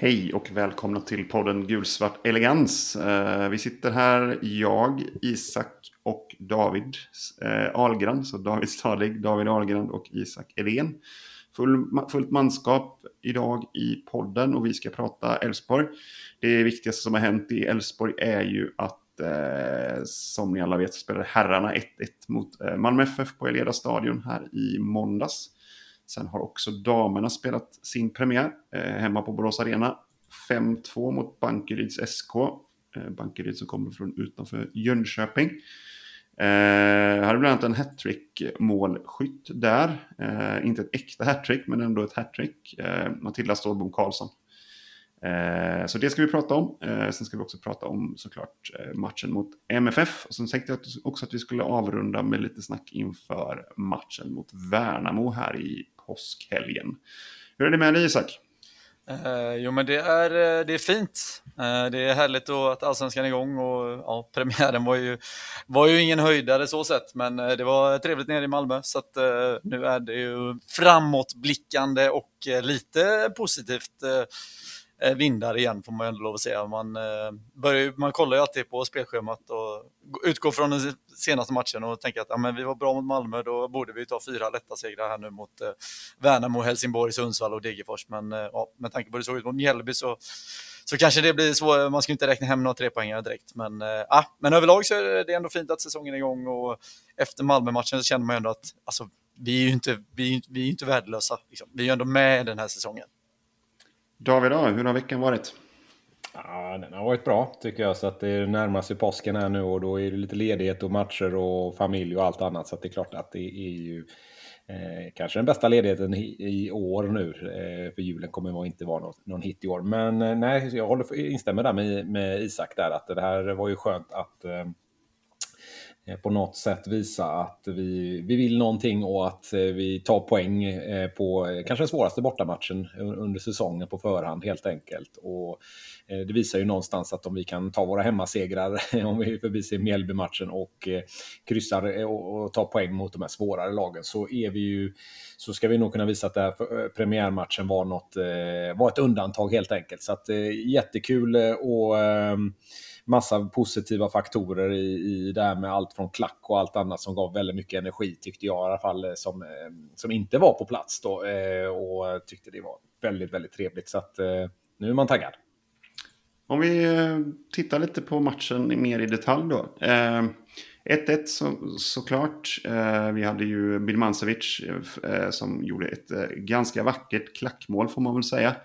Hej och välkomna till podden Gulsvart Elegans. Eh, vi sitter här, jag, Isak och David eh, Ahlgren. Så David Stadig, David Ahlgren och Isak Elén. Full, fullt manskap idag i podden och vi ska prata Elfsborg. Det viktigaste som har hänt i Elfsborg är ju att eh, som ni alla vet spelade herrarna 1-1 mot eh, Malmö FF på Eleda stadion här i måndags. Sen har också damerna spelat sin premiär eh, hemma på Borås Arena. 5-2 mot Bankeryds SK. Eh, Bankeryd som kommer från utanför Jönköping. Eh, hade bland annat en hattrick målskytt där. Eh, inte ett äkta hattrick men ändå ett hattrick. Eh, Matilda Stålbom Karlsson. Eh, så det ska vi prata om. Eh, sen ska vi också prata om såklart eh, matchen mot MFF. Och sen tänkte jag också att vi skulle avrunda med lite snack inför matchen mot Värnamo här i påskhelgen. Hur är det med dig Isak? Eh, jo men det är, eh, det är fint. Eh, det är härligt då att allsvenskan är igång och ja, premiären var ju, var ju ingen höjdare så sett men eh, det var trevligt nere i Malmö så att nu är det ju framåtblickande och lite positivt Eh, Eh, vindar igen får man ju ändå lov att säga. Man, eh, börjar, man kollar ju alltid på spelschemat och utgår från den senaste matchen och tänker att ja, men vi var bra mot Malmö, då borde vi ta fyra lätta segrar här nu mot eh, Värnamo, Helsingborg, Sundsvall och Degerfors. Men ja, med tanke på hur det såg ut mot Mjällby så, så kanske det blir svårt. Man ska inte räkna hem några trepoängare direkt. Men, ja, men överlag så är det ändå fint att säsongen är igång och efter Malmö-matchen så känner man ju ändå att alltså, vi är ju inte, vi, vi är inte värdelösa. Liksom. Vi är ju ändå med den här säsongen. David, hur har veckan varit? Ja, den har varit bra tycker jag. Så att det närmar sig påsken här nu och då är det lite ledighet och matcher och familj och allt annat. Så att det är klart att det är ju eh, kanske den bästa ledigheten i, i år nu. Eh, för julen kommer inte vara någon, någon hit i år. Men eh, nej, jag håller, instämmer där med, med Isak där att det här var ju skönt att Eh, Eh, på något sätt visa att vi, vi vill någonting och att eh, vi tar poäng eh, på kanske den svåraste bortamatchen under säsongen på förhand helt enkelt. Och det visar ju någonstans att om vi kan ta våra hemmasegrar, om vi förbiser Mjällby-matchen och kryssar och tar poäng mot de här svårare lagen så är vi ju så ska vi nog kunna visa att det här premiärmatchen var, något, var ett undantag helt enkelt. Så att jättekul och ehm, massa positiva faktorer i, i det här med allt från klack och allt annat som gav väldigt mycket energi tyckte jag i alla fall eh, som, eh, som inte var på plats då eh, och tyckte det var väldigt, väldigt trevligt. Så att nu är man taggad. Om vi tittar lite på matchen mer i detalj då. 1-1 så, såklart. Vi hade ju Bilmancevic som gjorde ett ganska vackert klackmål får man väl säga.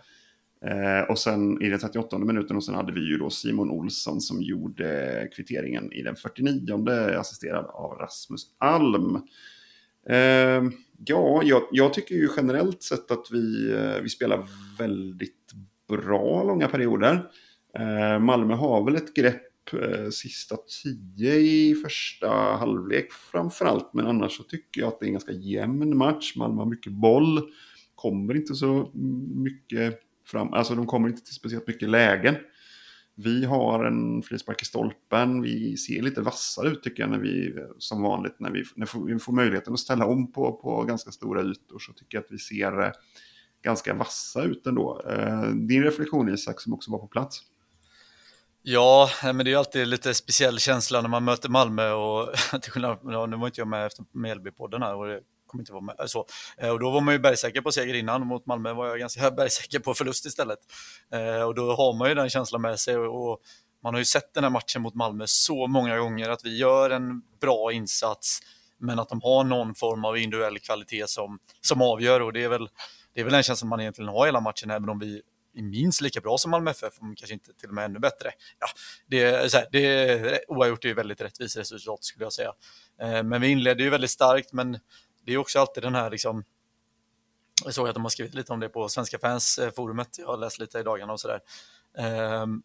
Eh, och sen i den 38 minuten och sen hade vi ju då Simon Olsson som gjorde kvitteringen i den 49 assisterad av Rasmus Alm. Eh, ja, jag, jag, tycker ju generellt sett att vi, eh, vi spelar väldigt bra långa perioder. Eh, Malmö har väl ett grepp eh, sista tio i första halvlek framförallt. Men annars så tycker jag att det är en ganska jämn match. Malmö har mycket boll. Kommer inte så mycket fram. Alltså de kommer inte till speciellt mycket lägen. Vi har en frispark i stolpen. Vi ser lite vassare ut tycker jag när vi, som vanligt, när vi, när vi får möjligheten att ställa om på, på ganska stora ytor så tycker jag att vi ser eh, ganska vassa ut ändå. Eh, din reflektion Isak som också var på plats? Ja, men det är ju alltid lite speciell känsla när man möter Malmö och till skillnad, nu var inte jag med efter Mjällbypodden här och det kommer inte vara med. Eh, så, eh, och då var man ju bergsäker på seger innan, mot Malmö var jag ganska bergsäker på förlust istället. Eh, och då har man ju den känslan med sig och man har ju sett den här matchen mot Malmö så många gånger att vi gör en bra insats men att de har någon form av individuell kvalitet som, som avgör och det är väl det är väl den känslan man egentligen har hela matchen, även om vi är minst lika bra som Malmö FF, om kanske inte till och med ännu bättre. Ja, det är, så här, det oavgjort är ju väldigt rättvist resultat skulle jag säga. Men vi inledde ju väldigt starkt, men det är också alltid den här liksom, jag såg att de har skrivit lite om det på Svenska fans-forumet, eh, jag har läst lite i dagarna och sådär.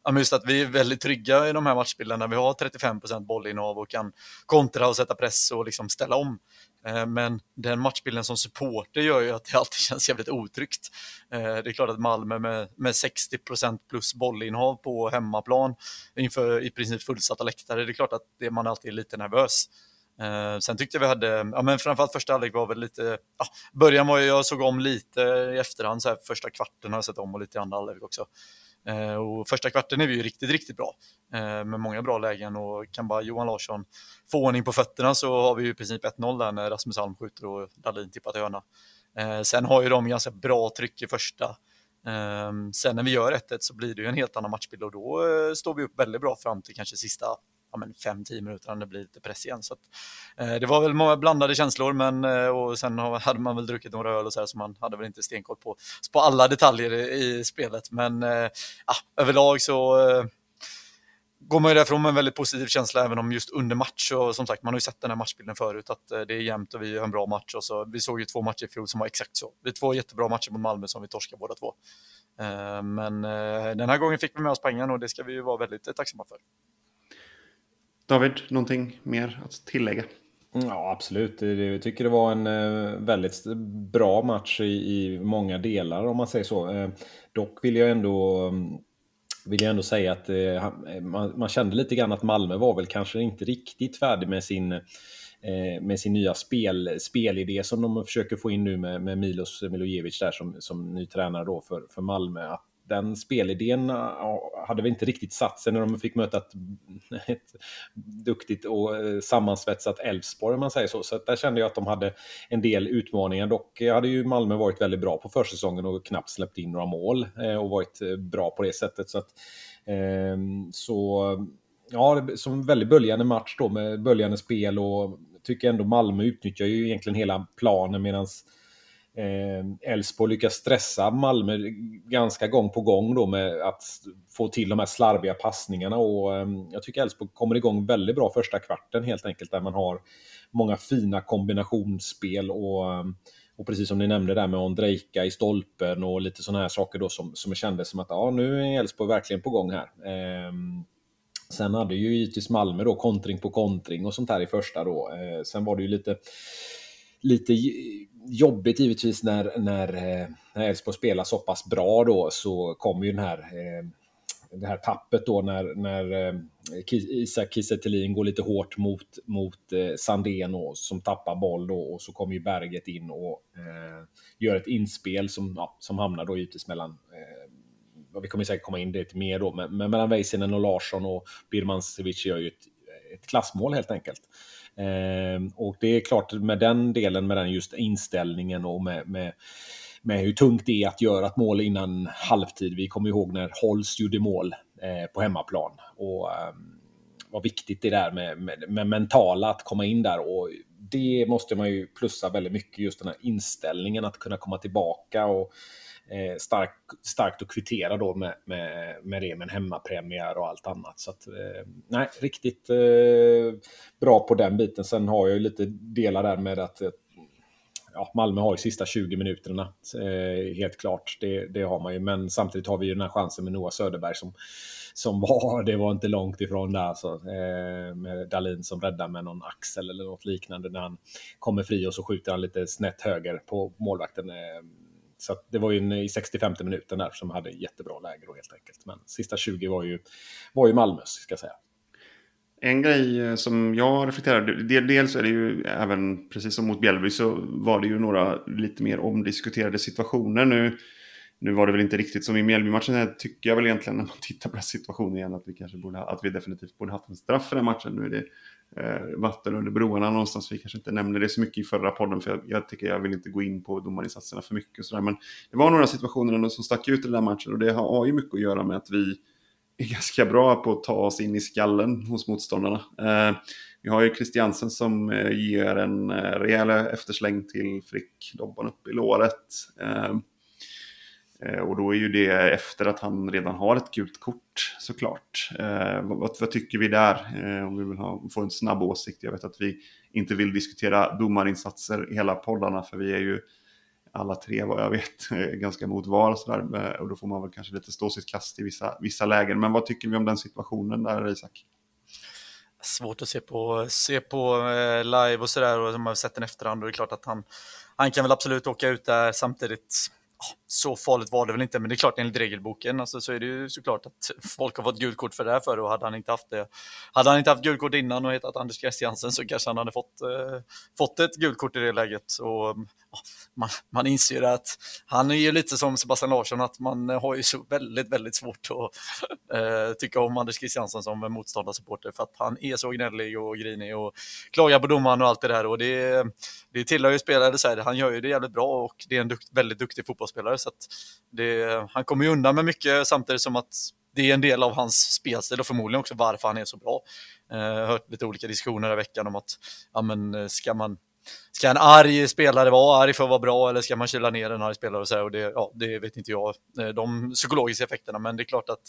Um, just att vi är väldigt trygga i de här matchbilderna. Vi har 35% bollinnehav och kan kontra och sätta press och liksom ställa om. Ehm, men den matchbilden som supporter gör ju att det alltid känns jävligt otryggt. Ehm, det är klart att Malmö med, med 60% plus bollinnehav på hemmaplan inför i princip fullsatta läktare, det är klart att det, man alltid är lite nervös. Eh, sen tyckte jag vi hade, ja men framförallt första halvlek var väl lite, ja, början var ju, jag såg om lite i efterhand, så här, första kvarten har jag sett om och lite i andra halvlek också. Eh, och första kvarten är vi ju riktigt, riktigt bra eh, med många bra lägen och kan bara Johan Larsson få ordning på fötterna så har vi ju i princip 1-0 där när Rasmus Alm skjuter och Dahlin tippar till hörna. Eh, sen har ju de ganska bra tryck i första. Eh, sen när vi gör 1-1 så blir det ju en helt annan matchbild och då eh, står vi upp väldigt bra fram till kanske sista ja, 5-10 minuter när det blir lite press igen. Så att, eh, det var väl många blandade känslor, men eh, och sen hade man väl druckit några öl och så här, så man hade väl inte stenkoll på, på alla detaljer i, i spelet. Men eh, ah, överlag så eh, går man ju därifrån med en väldigt positiv känsla även om just under match och som sagt man har ju sett den här matchbilden förut att eh, det är jämnt och vi har en bra match och så vi såg ju två matcher i fjol som var exakt så. Det är två jättebra matcher mot Malmö som vi torskar båda två. Eh, men eh, den här gången fick vi med oss pengarna och det ska vi ju vara väldigt tacksamma för. David, någonting mer att tillägga? Mm, ja, absolut. Jag tycker det var en eh, väldigt bra match i, många delar om man säger så. Eh, dock vill jag ändå mm, vill jag ändå säga att eh, eh, man, man, kände lite grann att Malmö var väl kanske inte riktigt färdig med sin, eh, med sin nya spel, spelidé som de försöker få in nu med, med Milos Milojevic där som, som ny tränare då för, för Malmö. Att den spelidén hade väl inte riktigt satt sig när de fick möta ett, ett duktigt och eh, sammansvetsat Elfsborg om man säger så. Så där kände jag att de hade en del utmaningar. Dock eh, hade ju Malmö varit väldigt bra på försäsongen och knappt släppt in några mål eh, och varit bra på det sättet. Så, att, ehm, så ja, som väldigt böljande match då med böljande spel och tycker ändå Malmö utnyttjar ju egentligen hela planen medans Eh, Elfsborg lyckas stressa Malmö ganska gång på gång då med att få till de här slarviga passningarna och eh, jag tycker Elfsborg kommer igång väldigt bra första kvarten helt enkelt där man har många fina kombinationsspel och, ehm, och precis som ni nämnde där med Ondrejka i stolpen och lite sådana här saker då som, som kändes som att ja, nu är Elfsborg verkligen på gång här. Eh, sen hade ju givetvis Malmö då kontring på kontring och sånt här i första då. Eh, sen var det ju lite lite jobbigt givetvis när, när, eh, när Elfsborg spelar så pass bra då så kommer ju den här eh, det här tappet då när, när eh, Isak Kiese går lite hårt mot, mot Sandén och, som tappar boll då och så kommer ju Berget in och eh, gör ett inspel som, ja, som hamnar då givetvis mellan eh, vi kommer säkert komma in det mer då, men, men mellan Väisänen och Larsson och Birmancevic gör ju ett, ett klassmål helt enkelt. Ehm, och det är klart med den delen, med den just inställningen och med, med, med hur tungt det är att göra ett mål innan halvtid. Vi kommer ihåg när Holst gjorde mål eh, på hemmaplan. Och eh, vad viktigt det är med, med, med mentala att komma in där. Och det måste man ju plussa väldigt mycket, just den här inställningen att kunna komma tillbaka. och eh, stark, starkt att kvittera då med, med, med det med en hemmapremiär och allt annat. Så att, eh, nej, riktigt eh, bra på den biten. Sen har jag ju lite delar där med att eh, ja, Malmö har ju sista 20 minuterna, eh, helt klart. Det, det, har man ju, men samtidigt har vi ju den här chansen med Noah Söderberg som, som var, det var inte långt ifrån där alltså, eh, med Dalin som räddar med någon axel eller något liknande när han kommer fri och så skjuter han lite snett höger på målvakten. Eh, så det var ju en, i 65 minuten där som hade jättebra läge då helt enkelt. Men sista 20 var ju, var ju Malmös, ska jag säga. En grej eh, som jag reflekterade, dels är det ju även, precis som mot Bjällby, så var det ju några lite mer omdiskuterade situationer. Nu, nu var det väl inte riktigt som i Mjällby-matchen, tycker jag väl egentligen när man tittar på situationen igen, att vi kanske borde, att vi definitivt borde haft en straff för den matchen. Nu är det Eh, vatten under broarna någonstans. Vi kanske inte nämner det så mycket i förra podden för jag, jag tycker jag vill inte gå in på domarinsatserna för mycket. Och så där. Men det var några situationer ändå som stack ut i den där matchen och det har ju mycket att göra med att vi är ganska bra på att ta oss in i skallen hos motståndarna. Eh, vi har ju Christiansen som eh, ger en eh, rejäl eftersläng till Frick, Dobban upp i låret. Eh, Eh, och då är ju det efter att han redan har ett gult kort såklart. Eh, vad, vad, tycker vi där? Eh, om vi vill ha, få en snabb åsikt. Jag vet att vi inte vill diskutera domarinsatser i hela poddarna för vi är ju alla tre vad jag vet eh, ganska mot var och sådär. Eh, och då får man väl kanske lite stå sitt kast i vissa, vissa lägen. Men vad tycker vi om den situationen där Isak? Svårt att se på, se på live och sådär och man har sett den efterhand och det är klart att han, han kan väl absolut åka ut där samtidigt så farligt var det väl inte, men det är klart enligt regelboken alltså, så är det ju såklart att folk har fått gult kort för det här förr och hade han inte haft det. Hade han inte haft gult kort innan och hetat Anders Christiansen så kanske han hade fått, eh, fått ett gult kort i det läget. Och, man, man inser att han är ju lite som Sebastian Larsson, att man har ju så väldigt, väldigt svårt att eh, tycka om Anders Christiansen som motståndarsupporter för att han är så gnällig och grinig och klagar på domaren och allt det där. Och det, det tillhör ju spelare, så här, han gör ju det jävligt bra och det är en dukt, väldigt duktig fotbollsspelare. Så det, han kommer ju undan med mycket samtidigt som att det är en del av hans spelstil och förmodligen också varför han är så bra. Jag har hört lite olika diskussioner i veckan om att ja, men, eh, ska man Ska en arg spelare vara arg för att vara bra eller ska man kyla ner en arg spelare och så här, och det, ja, det vet inte jag, eh, de psykologiska effekterna, men det är klart att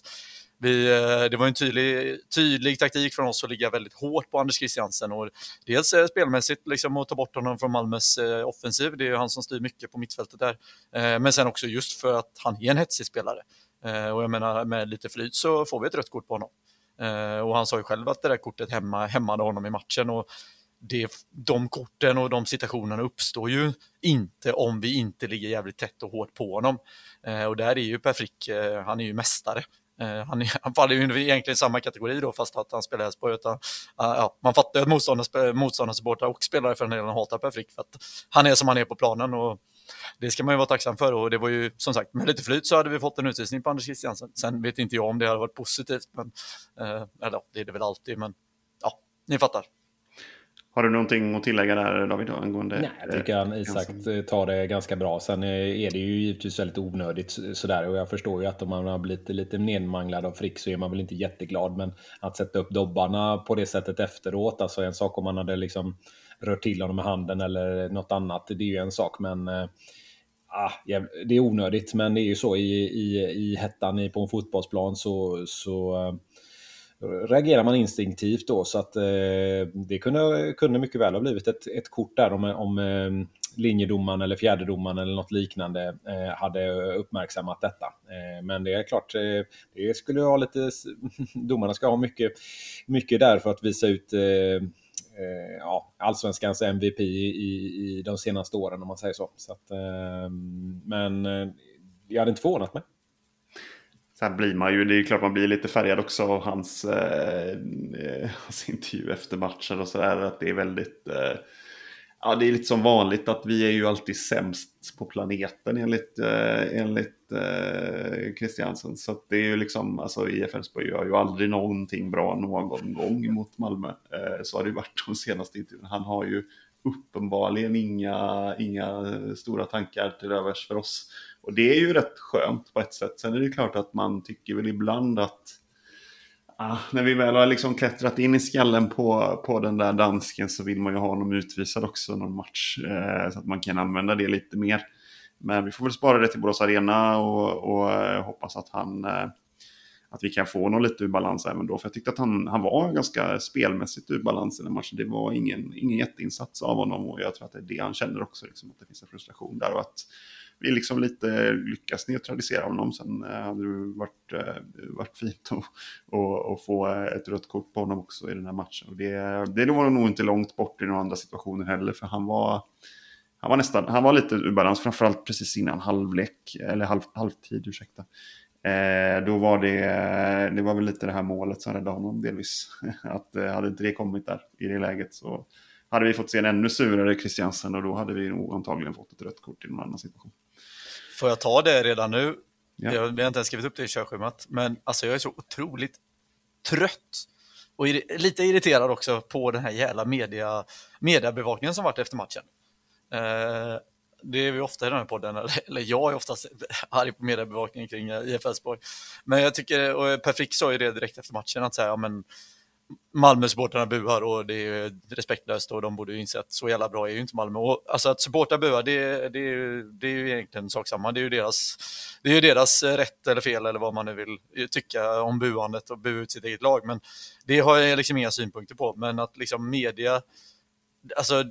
vi, eh, det var en tydlig, tydlig taktik från oss att ligga väldigt hårt på Anders Christiansen. Och dels eh, spelmässigt liksom att ta bort honom från Malmös offensiv, det är han som styr mycket på mittfältet där, men sen också just för att han är en hetsig spelare. Och jag menar med lite flyt så får vi ett rött kort på honom. Och han sa ju själv att det där kortet hemma, hämmade honom i matchen. Och det, de korten och de situationerna uppstår ju inte om vi inte ligger jävligt tätt och hårt på honom. Eh, och där är ju Per Frick, eh, han är ju mästare. Eh, han, är, han faller ju egentligen i samma kategori då, fast att han spelar Elfsborg. Uh, eh, ja, man fattar ju att motståndarsupportrar och spelare för den delen hatar Per Frick för att han är som han är på planen. Och det ska man ju vara tacksam för och det var ju som sagt med lite flyt så hade vi fått en utvisning på Anders Christiansen. Sen vet inte jag om det hade varit positivt, men, eh, eller det är det väl alltid, men ja, ni fattar. Har du någonting att tillägga där David? Angående, Nej, jag tycker han Isak tar det ganska bra. Sen är det ju givetvis väldigt onödigt sådär och jag förstår ju att om man har blivit lite nedmanglad av Frick så är man väl inte jätteglad. Men att sätta upp dobbarna på det sättet efteråt, alltså en sak om man hade liksom rört till honom med handen eller något annat, det är ju en sak. Men äh, det är onödigt, men det är ju så i, i, i hettan på en fotbollsplan så, så reagerar man instinktivt då så att eh, det kunde, kunde mycket väl ha blivit ett, ett kort där om, om eh, linjedomaren eller fjärdedomaren eller något liknande eh, hade uppmärksammat detta. Eh, men det är klart, eh, det skulle ha lite, domarna ska ha mycket, mycket där för att visa ut eh, eh ja, allsvenskans MVP i, i, de senaste åren om man säger så. så att, eh, men eh, jag hade inte förvånat mig. Sen blir man ju, det är klart man blir lite färgad också av hans, eh, eh hans intervju efter matchen och sådär. Att det är väldigt, eh, ja det är lite som vanligt att vi är ju alltid sämst på planeten enligt, eh, enligt eh, Christiansen. Så att det är ju liksom, alltså IF Elfsborg gör ju aldrig någonting bra någon gång mot Malmö. Eh, så har det ju varit de senaste intervjuerna. Han har ju uppenbarligen inga, inga stora tankar till övers för oss. Och det är ju rätt skönt på ett sätt. Sen är det klart att man tycker väl ibland att ah, när vi väl har liksom klättrat in i skallen på, på den där dansken så vill man ju ha honom utvisad också någon match. Eh, så att man kan använda det lite mer. Men vi får väl spara det till Borås Arena och, och eh, hoppas att han eh, att vi kan få honom lite ur balans även då. För jag tyckte att han, han var ganska spelmässigt ur balans i den matchen. Det var ingen, ingen jätteinsats av honom och jag tror att det är det han känner också, liksom, att det finns en frustration där. Och att vi liksom lite lyckas neutralisera honom. Sen eh, hade det varit, eh, varit fint att få eh, ett rött kort på honom också i den här matchen. Och det, det var nog inte långt bort i några andra situationer heller, för han var han var nästan, han var lite ur balans, framförallt precis innan halvlek, eller halv, halvtid, ursäkta. Eh, då var det, det var väl lite det här målet som räddade honom delvis. Att eh, hade inte det kommit där i det läget så hade vi fått se en ännu surare Christiansen och då hade vi nog antagligen fått ett rött kort i någon annan situation. Får jag ta det redan nu? Ja. Jag har inte ens skrivit upp det i körschemat, men alltså jag är så otroligt trött och lite irriterad också på den här jävla media, mediebevakningen som varit efter matchen. Eh, det är vi ofta i den här podden, eller jag är oftast arg på mediebevakningen kring IF Elfsborg. Men jag tycker, och Per Frick sa ju det direkt efter matchen, att säga, ja, men Malmö-supportrarna buar och det är respektlöst och de borde ju inse att så jävla bra är ju inte Malmö. Och, alltså att supportrar buar, det, det, det är ju egentligen sak samma. Det är ju deras, det är ju deras eh, rätt eller fel eller vad man nu vill eh, tycka om buandet och bua ut sitt eget lag. Men det har jag liksom inga synpunkter på. Men att liksom media, alltså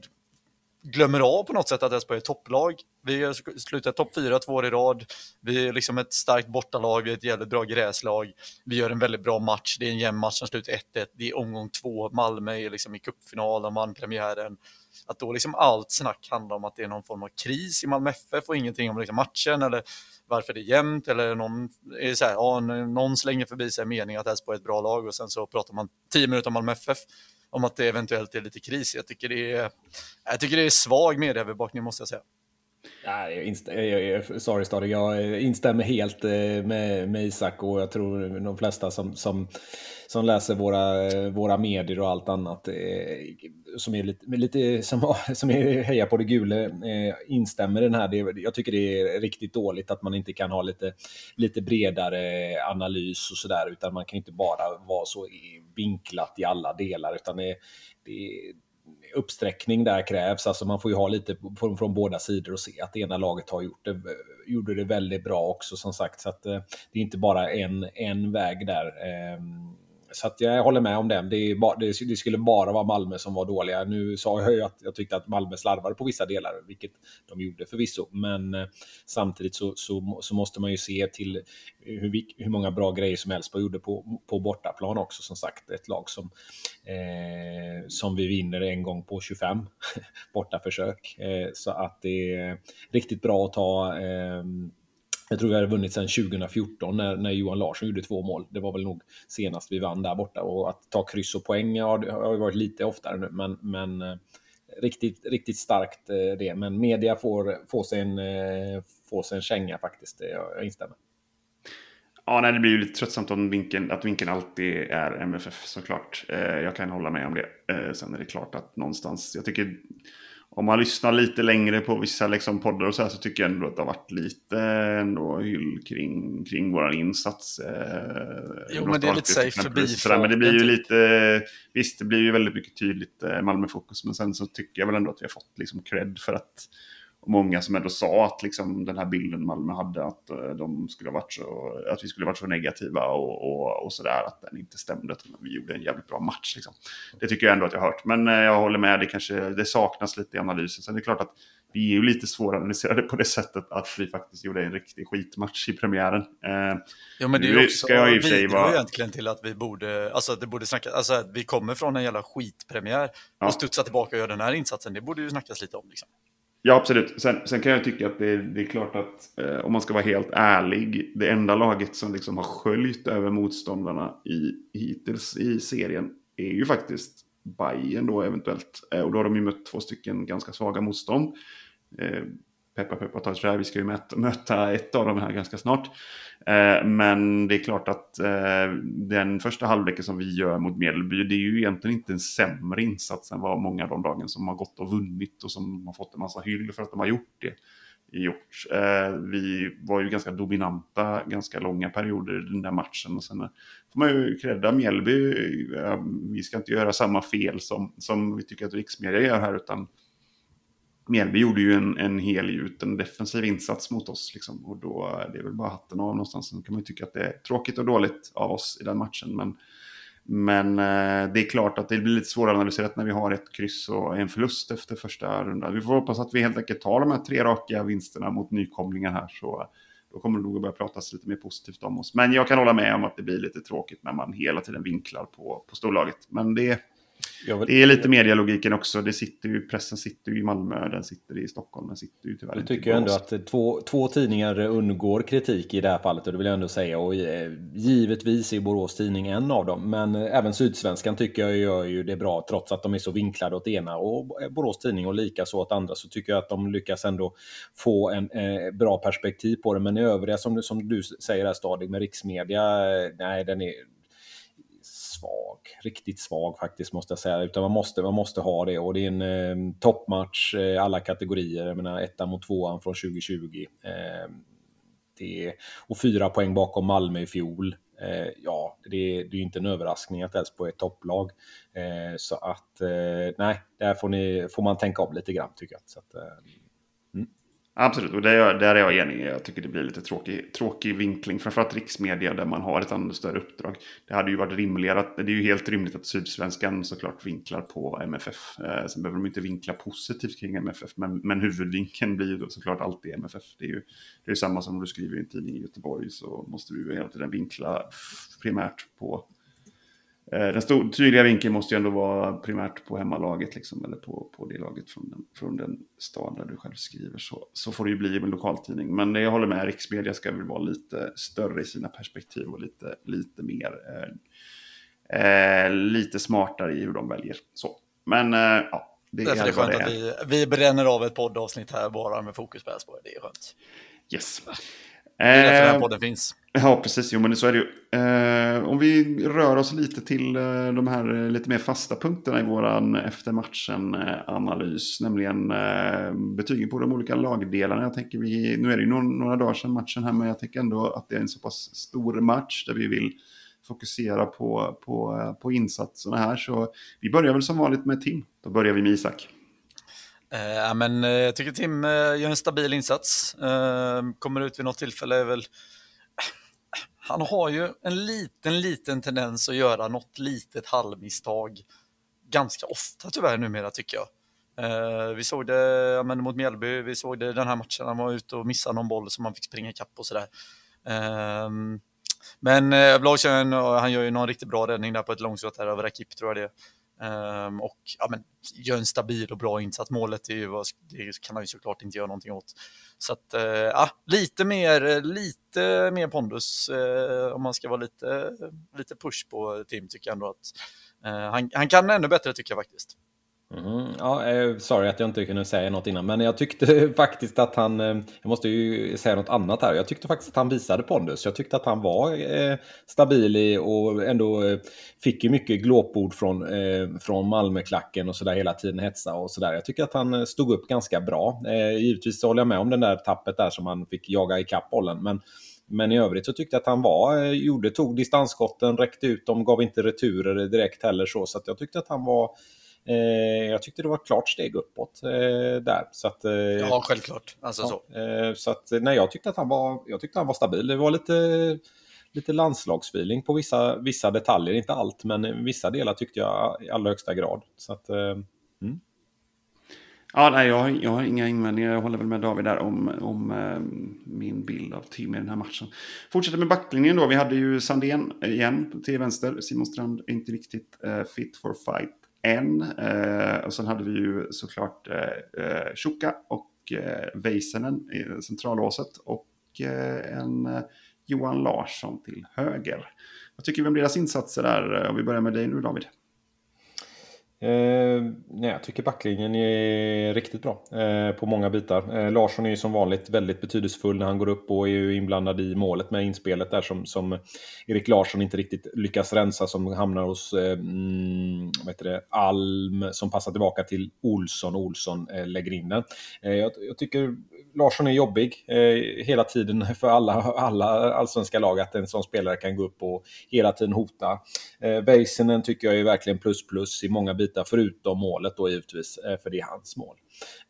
glömmer av på något sätt att Elfsborg är topplag. Vi har slutat topp fyra två år i rad. Vi är liksom ett starkt bortalag, vi är ett jävligt bra gräslag. Vi gör en väldigt bra match, det är en jämn match som slutar 1-1. Det är omgång två, Malmö är liksom i de vann premiären. Att då liksom allt snack handlar om att det är någon form av kris i Malmö FF och ingenting om liksom matchen eller varför det är jämnt eller någon, är så här, ja, någon slänger förbi sig mening att Elfsborg är ett bra lag och sen så pratar man tio minuter om Malmö FF om att det eventuellt är lite kris. Jag tycker det är, jag tycker det är svag medieövervakning måste jag säga. Nej, jag inst- sorry Stadig, jag instämmer helt eh, med, med Isak och jag tror de flesta som, som, som läser våra, eh, våra medier och allt annat eh, som är lite, lite som, som är hejar på det gula instämmer i den här. Jag tycker det är riktigt dåligt att man inte kan ha lite, lite bredare analys och sådär utan man kan inte bara vara så vinklat i alla delar utan det, det uppsträckning där krävs. Alltså man får ju ha lite från, från båda sidor och se att det ena laget har gjort det, gjorde det väldigt bra också som sagt. Så att eh, det är inte bara en, en väg där. Eh, så att jag håller med om den. Det, bara, det, det, skulle bara vara Malmö som var dåliga. Nu sa jag ju att jag tyckte att Malmö slarvade på vissa delar, vilket de gjorde förvisso. Men eh, samtidigt så, så, så, måste man ju se till hur, hur många bra grejer som Elfsborg gjorde på, på bortaplan också. Som sagt, ett lag som, eh, som vi vinner en gång på 25 bortaförsök. Eh, så att det är riktigt bra att ta eh, jag tror vi hade vunnit sedan 2014 när, när Johan Larsson gjorde två mål. Det var väl nog senast vi vann där borta. Och att ta kryss och poäng ja, det har varit lite oftare nu, men, men eh, riktigt, riktigt starkt eh, det. Men media får, får, sig en, eh, får sig en känga faktiskt. Jag, jag instämmer. Ja, nej, det blir ju lite tröttsamt om vinkeln, att vinkeln alltid är MFF såklart. jag kan hålla med om det. sen är det klart att någonstans, jag tycker om man lyssnar lite längre på vissa liksom poddar och så här så tycker jag ändå att det har varit lite ändå hyll kring, kring vår insats. Eh, jo, men det är lite safe förbi. Men det blir ju lite, visst det blir ju väldigt mycket tydligt eh, Malmö-fokus. Men sen så tycker jag väl ändå att vi har fått liksom cred för att många som ändå sa att liksom, den här bilden Malmö hade, att, uh, de skulle varit så, att vi skulle varit så negativa och, och, och sådär, att den inte stämde. Att vi gjorde en jävligt bra match. Liksom. Det tycker jag ändå att jag har hört. Men uh, jag håller med, det kanske det saknas lite i analysen. Sen är det klart att vi är ju lite svåranalyserade på det sättet att vi faktiskt gjorde en riktig skitmatch i premiären. Uh, ja, men det är ju också, ska jag i och för sig vara... egentligen till att vi borde, alltså det borde snacka, alltså att vi kommer från en jävla skitpremiär ja. och studsar tillbaka och gör den här insatsen, det borde ju snackas lite om. Liksom. Ja, absolut. Sen, sen, kan jag tycka att det, det är klart att eh, om man ska vara helt ärlig, det enda laget som liksom har sköljt över motståndarna i, hittills i serien är ju faktiskt Bayern då eventuellt. Eh, och då har de ju mött två stycken ganska svaga motstånd. Eh, peppa peppa ta trä, vi ska ju möta, möta ett av dem här ganska snart. Eh, men det är klart att eh, den första halvleken som vi gör mot Medelby, det är ju egentligen inte en sämre insats än vad många av de lagen som har gått och vunnit och som har fått en massa hyll för att de har gjort det. Gjort. Eh, vi var ju ganska dominanta ganska långa perioder i den där matchen. Och sen får man ju credda Mjällby. Eh, vi ska inte göra samma fel som, som vi tycker att riksmedia gör här, utan Mjällby gjorde ju en, en helgjuten defensiv insats mot oss. Liksom, och då det är väl bara hatten av någonstans. Sen kan man ju tycka att det är tråkigt och dåligt av oss i den matchen. Men, men eh, det är klart att det blir lite svåranalyserat när vi har ett kryss och en förlust efter första rundan. Vi får hoppas att vi helt enkelt tar de här tre raka vinsterna mot nykomlingar här. Så då kommer det nog att börja pratas lite mer positivt om oss. Men jag kan hålla med om att det blir lite tråkigt när man hela tiden vinklar på, på storlaget. Men det vill... Det är lite medialogiken också. Det sitter ju, pressen sitter ju i Malmö, den sitter i Stockholm, den sitter ju tyvärr Jag tycker ändå att två, två tidningar undgår kritik i det här fallet och det vill jag ändå säga. Och eh, givetvis är Borås Tidning en av dem. Men eh, även Sydsvenskan tycker jag gör ju det bra trots att de är så vinklade åt ena och eh, Borås Tidning och lika så åt andra så tycker jag att de lyckas ändå få en eh, bra perspektiv på det. Men i övriga som, som du säger här Stadig med riksmedia, nej den är svag, riktigt svag faktiskt måste jag säga. Utan man måste, man måste ha det och det är en eh, toppmatch eh, alla kategorier. Jag menar ettan mot tvåan från 2020. Eh, det och fyra poäng bakom Malmö i fjol. Eh, ja, det, det är ju inte en överraskning att Elfsborg är ett topplag. Eh, så att eh, nej, där får, ni, får man tänka om lite grann tycker jag. Så att. Eh, Absolut, och där, där är jag enig. Jag tycker det blir lite tråkig, tråkig vinkling. Framförallt riksmedia där man har ett annat större uppdrag. Det hade ju varit rimligare, att, det är ju helt rimligt att Sydsvenskan såklart vinklar på MFF. Eh, sen behöver de inte vinkla positivt kring MFF, men, men huvudvinkeln blir ju då såklart alltid MFF. Det är ju det är samma som om du skriver i en tidning i Göteborg så måste du ju hela tiden vinkla primärt på den stor, tydliga vinkeln måste ju ändå vara primärt på hemmalaget, liksom, eller på, på det laget från den, från den stad där du själv skriver. Så, så får det ju bli med lokaltidning. Men jag håller med, riksmedia ska väl vara lite större i sina perspektiv och lite, lite mer eh, eh, lite smartare i hur de väljer. Så. Men eh, ja, det Därför är, det skönt det att vi, vi bränner av ett poddavsnitt här bara med fokus på Elfsborg. Det är skönt. Yes. Det är därför den här podden finns. Eh, ja, precis. Jo, men så är det ju. Eh, om vi rör oss lite till eh, de här eh, lite mer fasta punkterna i våran efter matchen-analys. Nämligen eh, betygen på de olika lagdelarna. Jag tänker vi, nu är det ju några, några dagar sedan matchen här, men jag tänker ändå att det är en så pass stor match där vi vill fokusera på, på, eh, på insatserna här. Så vi börjar väl som vanligt med Tim. Då börjar vi med Isak. Eh, men, eh, jag tycker Tim eh, gör en stabil insats. Eh, kommer ut vid något tillfälle är väl... Han har ju en liten, liten tendens att göra något litet halvmisstag ganska ofta tyvärr numera tycker jag. Eh, vi såg det ja, men mot Mjällby, vi såg det den här matchen, han var ute och missade någon boll som han fick springa ikapp och sådär. Ehm, eh, men överlag han gör ju någon riktigt bra räddning där på ett långskott över Rakip tror jag det är. Um, och ja, men, gör en stabil och bra insats. Målet är ju, det kan han ju såklart inte göra någonting åt. Så att, uh, ja, lite mer, lite mer pondus uh, om man ska vara lite, lite push på Tim tycker jag ändå att uh, han, han kan ännu bättre tycker jag faktiskt. Mm, ja, eh, sorry att jag inte kunde säga något innan, men jag tyckte faktiskt att han, eh, jag måste ju säga något annat här, jag tyckte faktiskt att han visade pondus. Jag tyckte att han var eh, stabil i och ändå eh, fick ju mycket glåpord från, eh, från Malmöklacken och sådär hela tiden, hetsa och sådär. Jag tycker att han eh, stod upp ganska bra. Givetvis håller jag med om den där tappet där som han fick jaga i bollen, men men i övrigt så tyckte jag att han var, gjorde, tog distansskotten, räckte ut dem, gav inte returer direkt heller så. Så att jag tyckte att han var jag tyckte det var ett klart steg uppåt eh, där. Så att, eh, ja, självklart. Alltså ja, så. så att, nej, jag tyckte att han var, jag tyckte han var stabil. Det var lite, lite landslagsfeeling på vissa, vissa detaljer. Inte allt, men vissa delar tyckte jag i allra högsta grad. Så att, mm. Ja, nej, jag, har, jag har inga invändningar. Jag håller väl med David där om, om eh, min bild av Tim i den här matchen. Fortsätter med backlinjen då. Vi hade ju Sandén igen till vänster. Simon Strand inte riktigt eh, fit for fight en. Eh, och sen hade vi ju såklart eh, eh, Shuka och eh, Väisänen i centralåset och eh, en eh, Johan Larsson till höger. Vad tycker vi om deras insatser där? Om vi börjar med dig nu David. Eh, nej, jag tycker backlinjen är riktigt bra eh, på många bitar. Eh, Larsson är ju som vanligt väldigt betydelsefull när han går upp och är ju inblandad i målet med inspelet där som, som Erik Larsson inte riktigt lyckas rensa som hamnar hos eh, mm, vad heter det, Alm som passar tillbaka till Olsson och Olsson eh, lägger in den. Eh, jag, jag tycker Larsson är jobbig eh, hela tiden för alla, alla allsvenska lag att en sån spelare kan gå upp och hela tiden hota. Eh, Väisänen tycker jag är verkligen plus plus i många bitar förutom målet då givetvis, eh, för det är hans mål.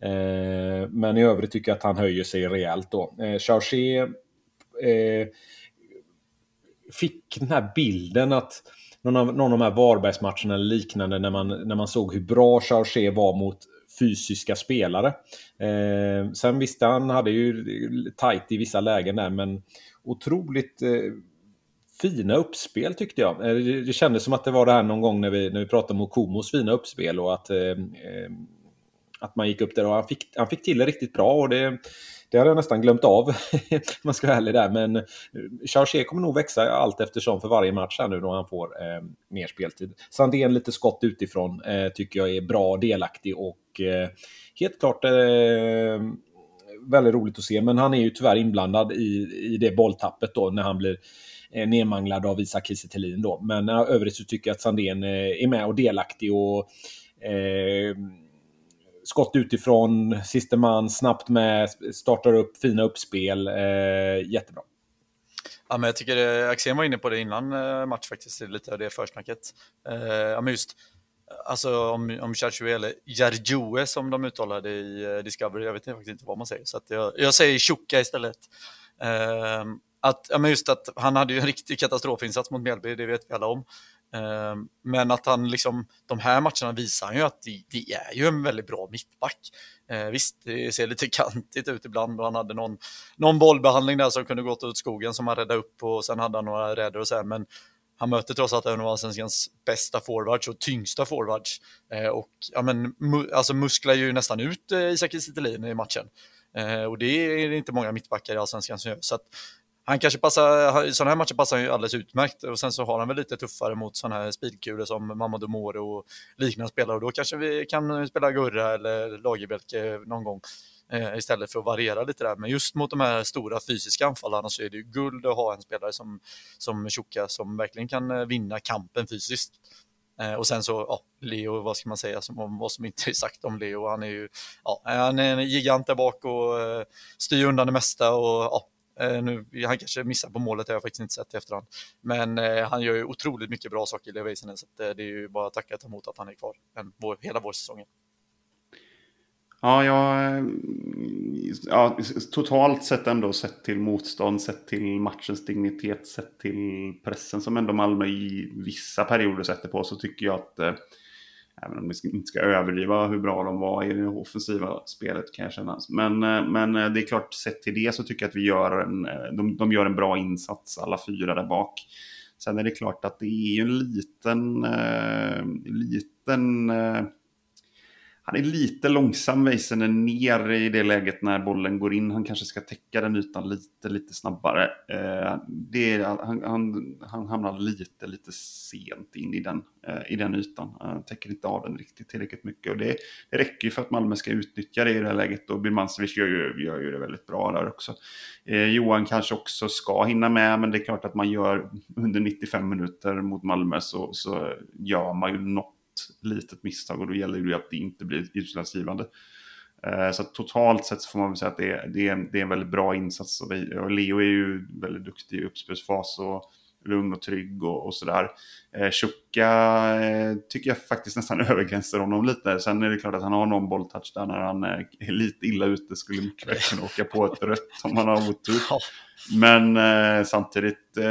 Eh, men i övrigt tycker jag att han höjer sig rejält då. Eh, Chargé eh, fick den här bilden att någon av, någon av de här Varbergsmatcherna eller liknande när man, när man såg hur bra Chargé var mot fysiska spelare. Eh, sen visste han hade ju tajt i vissa lägen där, men otroligt eh, fina uppspel tyckte jag. Eh, det, det kändes som att det var det här någon gång när vi, när vi pratade om Okomos fina uppspel och att, eh, eh att man gick upp där och han fick, han fick till det riktigt bra. och det det hade jag nästan glömt av, om man ska vara ärlig där. Men eh, Chargé kommer nog växa allt eftersom för varje match här nu då han får eh, mer speltid. Sandén lite skott utifrån eh, tycker jag är bra, delaktig och Eh, helt klart eh, väldigt roligt att se. Men han är ju tyvärr inblandad i, i det bolltappet då när han blir eh, nedmanglad av Isak Kiese då. Men eh, övrigt så tycker jag att Sandén är med och delaktig och eh, skott utifrån, siste man, snabbt med, startar upp fina uppspel. Eh, jättebra. Ja, men jag tycker Axén var inne på det innan match faktiskt, lite av det försnacket. Eh, ja, men just Alltså om, om Chachu eller Jarjoe som de uttalade i eh, Discovery, jag vet faktiskt inte vad man säger. Så att jag, jag säger Tjocka istället. Eh, att, ja, men just att han hade ju en riktig katastrofinsats mot Mjällby, det vet vi alla om. Ehm, men att han liksom, de här matcherna visar han ju att det, det är ju en väldigt bra mittback. Ehm, visst, det ser lite kantigt ut ibland och han hade någon, någon bollbehandling där som kunde gått åt skogen som han räddade upp och sen hade han några räder och så här, men han möter trots allt en av allsvenskans bästa forwards och tyngsta forwards. Eh, och ja, men, mu alltså musklar ju nästan ut eh, Isak Kiese i matchen. Eh, och det är inte många mittbackar i allsvenskan som gör. Så att han kanske passar, sådana här matcher passar han ju alldeles utmärkt och sen så har han väl lite tuffare mot sådana här speedkulor som Mamadou Moro och liknande spelare och då kanske vi kan spela Gurra eller Lagerbielke eh, någon gång eh, istället för att variera lite där. Men just mot de här stora fysiska anfallarna så är det ju guld att ha en spelare som, som Tjocka som verkligen kan eh, vinna kampen fysiskt. Eh, och sen så, ja, Leo, vad ska man säga, som, om vad som inte är sagt om Leo. Han är ju, ja, han är en gigant där bak och eh, styr undan det mesta och ja, eh, nu, han kanske missar på målet, det har jag faktiskt inte sett i efterhand. Men eh, han gör ju otroligt mycket bra saker i Leo så att, eh, det är ju bara att tacka och ta emot att han är kvar en, vår, hela vår säsongen. Ja, jag, eh, ja, totalt sett ändå sett till motstånd, sett till matchens dignitet, sett till pressen som ändå Malmö i vissa perioder sätter på så tycker jag att eh, även om vi inte ska överdriva hur bra de var i det offensiva spelet kan jag känna. Men, eh, men eh, det är klart, sett till det så tycker jag att vi gör en, de, de gör en bra insats, alla fyra där bak. Sen är det klart att det är ju en liten, eh, liten eh, han är lite långsam Väisänen ner i det läget när bollen går in. Han kanske ska täcka den ytan lite, lite snabbare. Eh, det, han, han, han hamnar lite, lite sent in i den, eh, i den ytan. Han täcker inte av den riktigt tillräckligt mycket. Och det, det räcker ju för att Malmö ska utnyttja det i det här läget. Och Birmancevic gör ju, gör ju det väldigt bra där också. Eh, Johan kanske också ska hinna med, men det är klart att man gör under 95 minuter mot Malmö så, så gör man ju något litet misstag och då gäller det ju att det inte blir utslagsgivande. Eh, så totalt sett så får man väl säga att det är, det är, det är en väldigt bra insats. Och Leo är ju väldigt duktig i uppspelsfas och lugn och trygg och, och sådär. Eh, Chuka eh, tycker jag faktiskt nästan övergränsar honom lite. Sen är det klart att han har någon bolltouch där när han är lite illa ute. Skulle mycket väl kunna åka på ett rött om han har otur. Men eh, samtidigt, eh,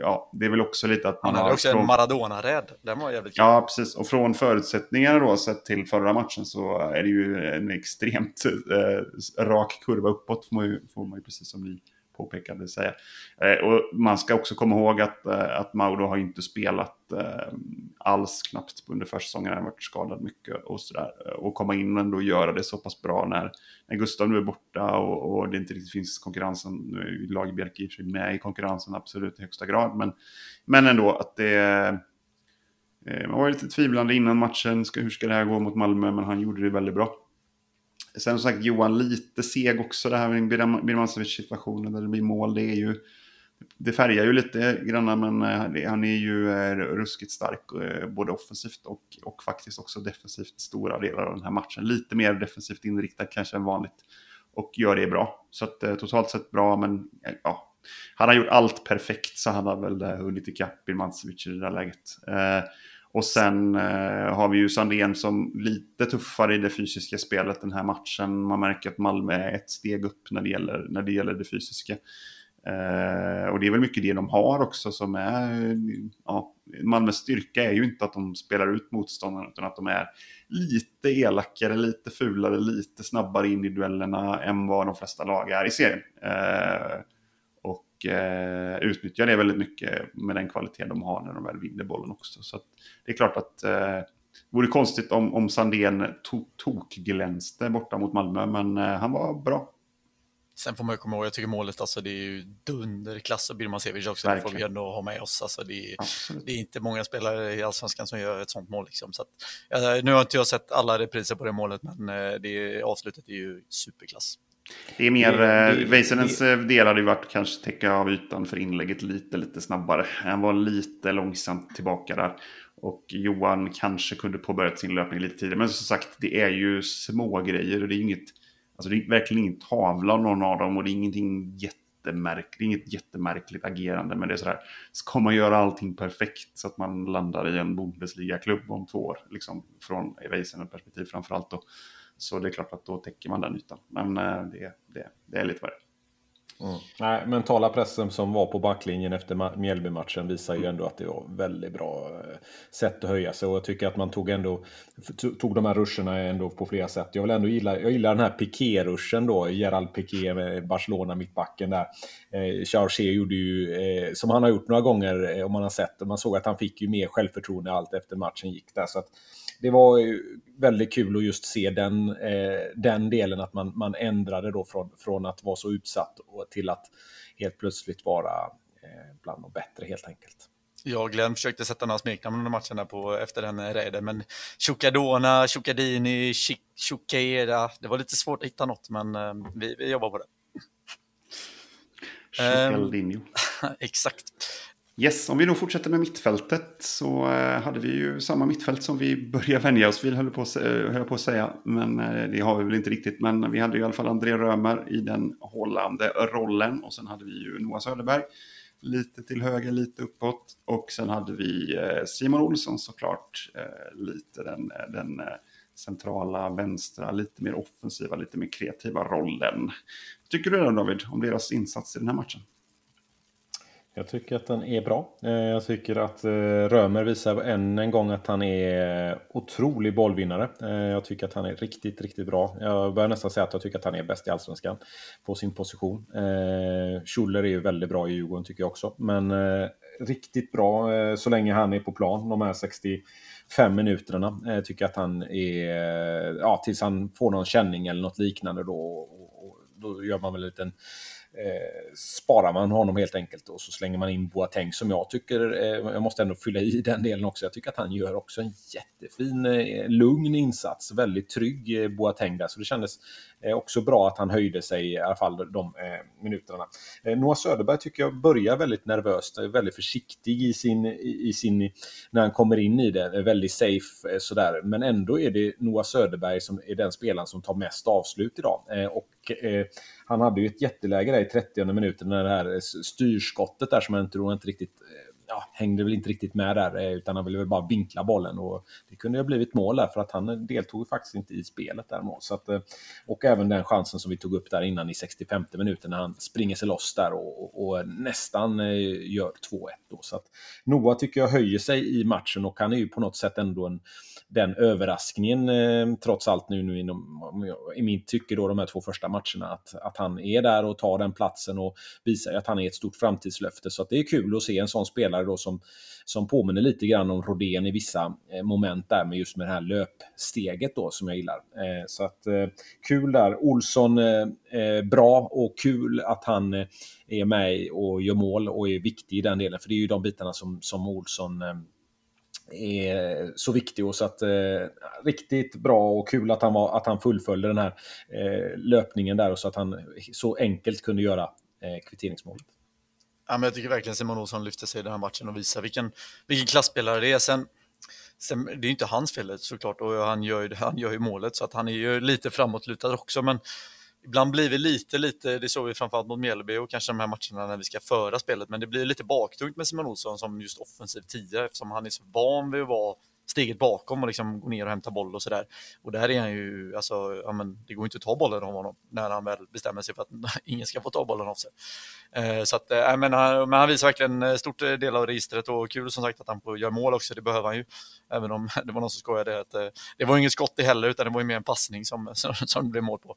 ja, det är väl också lite att man Han hade också från... en Maradona-rädd. Den var jävligt kul. Ja, precis. Och från förutsättningarna då, sett till förra matchen, så är det ju en extremt eh, rak kurva uppåt, får man ju, får man ju precis som ni påpekade säga. Eh, och man ska också komma ihåg att, eh, att Mauro har inte spelat eh, alls knappt under försäsongen. Han har varit skadad mycket och sådär. Och komma in och ändå göra det så pass bra när, när Gustav nu är borta och, och det inte riktigt finns konkurrensen. Nu är ju Lagerbjälke i och för sig med i konkurrensen absolut i högsta grad. Men, men ändå att det man var lite tvivlande innan matchen. Hur ska det här gå mot Malmö? Men han gjorde det väldigt bra. Sen som sagt Johan lite seg också det här med Birmancevic situationen där det blir mål. Det är ju det färgar ju lite grann men eh, han är ju eh, ruskigt stark eh, både offensivt och, och faktiskt också defensivt stora delar av den här matchen. Lite mer defensivt inriktad kanske än vanligt och gör det bra. Så att totalt sett bra men ja, han har gjort allt perfekt så han har väl hunnit ikapp Birmancevic i det där läget. Och sen eh, har vi ju Sandén som lite tuffare i det fysiska spelet den här matchen. Man märker att Malmö är ett steg upp när det gäller, när det, gäller det fysiska. Eh, och det är väl mycket det de har också som är... Ja, Malmös styrka är ju inte att de spelar ut motståndarna utan att de är lite elakare, lite fulare, lite snabbare in i duellerna än vad de flesta lag är i serien. Eh, och eh, utnyttjar det väldigt mycket med den kvalitet de har när de väl vinner bollen också. Så det är klart att eh, det vore konstigt om, om Sandén to tokglänste borta mot Malmö, men eh, han var bra. Sen får man ju komma ihåg, jag tycker målet, alltså det är ju dunderklass och Birmancevic också, Verkligen. det får vi ändå ha med oss. Alltså det, är, det är inte många spelare i Allsvenskan som gör ett sånt mål. Liksom. Så att, nu har inte jag sett alla repriser på det målet, men eh, det, avslutet är ju superklass. Det är mer, eh, Väisänens eh, del hade ju varit kanske täcka av ytan för inlägget lite, lite snabbare. Han var lite långsamt tillbaka där. Och Johan kanske kunde påbörjat sin löpning lite tidigare. Men som sagt, det är ju små grejer och det är inget, alltså det är verkligen ingen tavla av någon av dem och det är ingenting jätte jättemärkligt, inget jättemärkligt agerande, men det är sådär, ska man göra allting perfekt så att man landar i en Bundesliga-klubb om två år, liksom från Weisener perspektiv framförallt då. Så det är klart att då täcker man den ytan. Men eh, det, det, det är lite är. Mm. Nej, mentala pressen som var på backlinjen efter Mjällby-matchen visar ju ändå att det var väldigt bra eh, sätt att höja sig. Och jag tycker att man tog, ändå, tog de här ruscherna ändå på flera sätt. Jag vill ändå gilla, jag gillar den här Piqué-ruschen då, Gerald Piqué med Barcelona mittbacken där. Eh, Chargé gjorde ju, eh, som han har gjort några gånger, eh, om man har sett, man såg att han fick ju mer självförtroende allt efter matchen gick där. Så att, det var väldigt kul att just se den, eh, den delen, att man, man ändrade då från, från att vara så utsatt till att helt plötsligt vara eh, bland de bättre helt enkelt. Jag och Glenn försökte sätta några smeknamn under matchen där på, efter den raiden, men Chukadona, Chukadini, Chukera, det var lite svårt att hitta något, men eh, vi, vi jobbar på det. Chukaldinho. Exakt. Yes, om vi då fortsätter med mittfältet så eh, hade vi ju samma mittfält som vi börjar vänja oss vid, höll på, eh, höll på att säga. Men eh, det har vi väl inte riktigt. Men vi hade ju i alla fall André Römer i den hållande rollen. Och sen hade vi ju Noah Söderberg lite till höger, lite uppåt. Och sen hade vi eh, Simon Olsson såklart, eh, lite den, eh, den centrala, vänstra, lite mer offensiva, lite mer kreativa rollen. Vad tycker du då David, om deras insats i den här matchen? Jag tycker att den är bra. Eh, jag tycker att eh, Römer visar än en gång att han är otrolig bollvinnare. Eh, jag tycker att han är riktigt, riktigt bra. Jag börjar nästan säga att jag tycker att han är bäst i Allsvenskan på sin position. Schuller är ju väldigt bra i Djurgården tycker jag också. Men riktigt bra så länge han är på plan, de här 65 minuterna. Tycker att han är, ja, tills han får någon känning eller något liknande då. Då gör man väl en liten eh, sparar man honom helt enkelt och så slänger man in Boateng som jag tycker, eh, jag måste ändå fylla i den delen också, jag tycker att han gör också en jättefin, eh, lugn insats, väldigt trygg eh, Boateng där, så det kändes eh, också bra att han höjde sig i alla fall de eh, minuterna. Eh, Noah Söderberg tycker jag börjar väldigt nervöst, väldigt försiktig i sin, i, i sin, när han kommer in i det, väldigt safe eh, sådär, men ändå är det Noah Söderberg som är den spelaren som tar mest avslut idag. Och han hade ju ett jätteläge där i 30 minuten när det här eh, styrskottet där som jag tror inte riktigt eh, ja, hängde väl inte riktigt med där, eh, utan han ville väl bara vinkla bollen. Och det kunde ju ha blivit mål där, för att han deltog faktiskt inte i spelet däremot. Så att, och även den chansen som vi tog upp där innan i 65 minuten när han springer sig loss där och, och, nästan gör 2-1. Då. Så att Noah tycker jag höjer sig i matchen och han är ju på något sätt ändå en den överraskningen eh, trots allt nu, nu inom, i mitt tycke då de här två första matcherna att, att han är där och tar den platsen och visar att han är ett stort framtidslöfte. Så att det är kul att se en sån spelare då som, som påminner lite grann om Rodén i vissa eh, moment där med just med det här löpsteget då som jag gillar. Eh, så att eh, kul där. Olsson eh, eh, bra och kul att han är med och gör mål och är viktig i den delen. För det är ju de bitarna som, som Olsson är så viktig och så att eh, riktigt bra och kul att han, var, att han fullföljde den här eh, löpningen där och så att han så enkelt kunde göra eh, kvitteringsmålet. Ja, men jag tycker verkligen Simon Olsson lyfter sig i den här matchen och visar vilken, vilken klassspelare det är. Sen, sen, det är ju inte hans fel såklart och han gör, ju, han gör ju målet så att han är ju lite framåtlutad också. Men ibland blir vi lite, lite, det såg vi framförallt mot Mjällby och kanske de här matcherna när vi ska föra spelet, men det blir lite baktungt med Simon Olsson som just offensiv tia eftersom han är så van vid att vara steget bakom och liksom gå ner och hämta boll och sådär. Och där är han ju, alltså, ja, men det går inte att ta bollen av honom när han väl bestämmer sig för att ingen ska få ta bollen av sig. Eh, så att, eh, men, han, men han visar verkligen eh, stort eh, del av registret och kul som sagt att han får göra mål också, det behöver han ju. Även om det var någon som skojade att eh, det var inget skott i heller utan det var ju mer en passning som, som, som det blev mål på.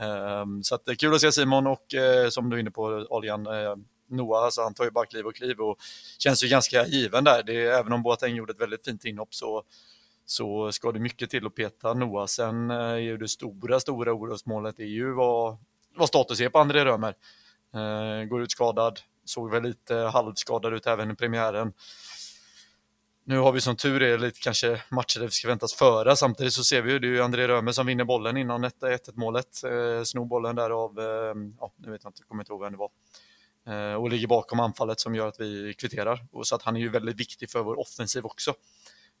Eh, så att, eh, kul att se Simon och eh, som du är inne på, Olian, Noah, alltså han tar ju bara kliv och kliv och känns ju ganska given där. Det även om Boateng gjorde ett väldigt fint inhopp så, så ska det mycket till att peta Noah. Sen eh, är ju det stora, stora orosmålet är ju vad, vad status är på André Römer. Eh, går ut skadad, såg väl lite halvskadad ut även i premiären. Nu har vi som tur är lite kanske matcher där vi ska väntas föra. Samtidigt så ser vi ju det är ju André Römer som vinner bollen innan 1-1 målet. Eh, snor bollen där av, eh, ja, nu vet jag inte, kommer inte ihåg vem det var. Eh, och ligger bakom anfallet som gör att vi kvitterar. Och så att han är ju väldigt viktig för vår offensiv också.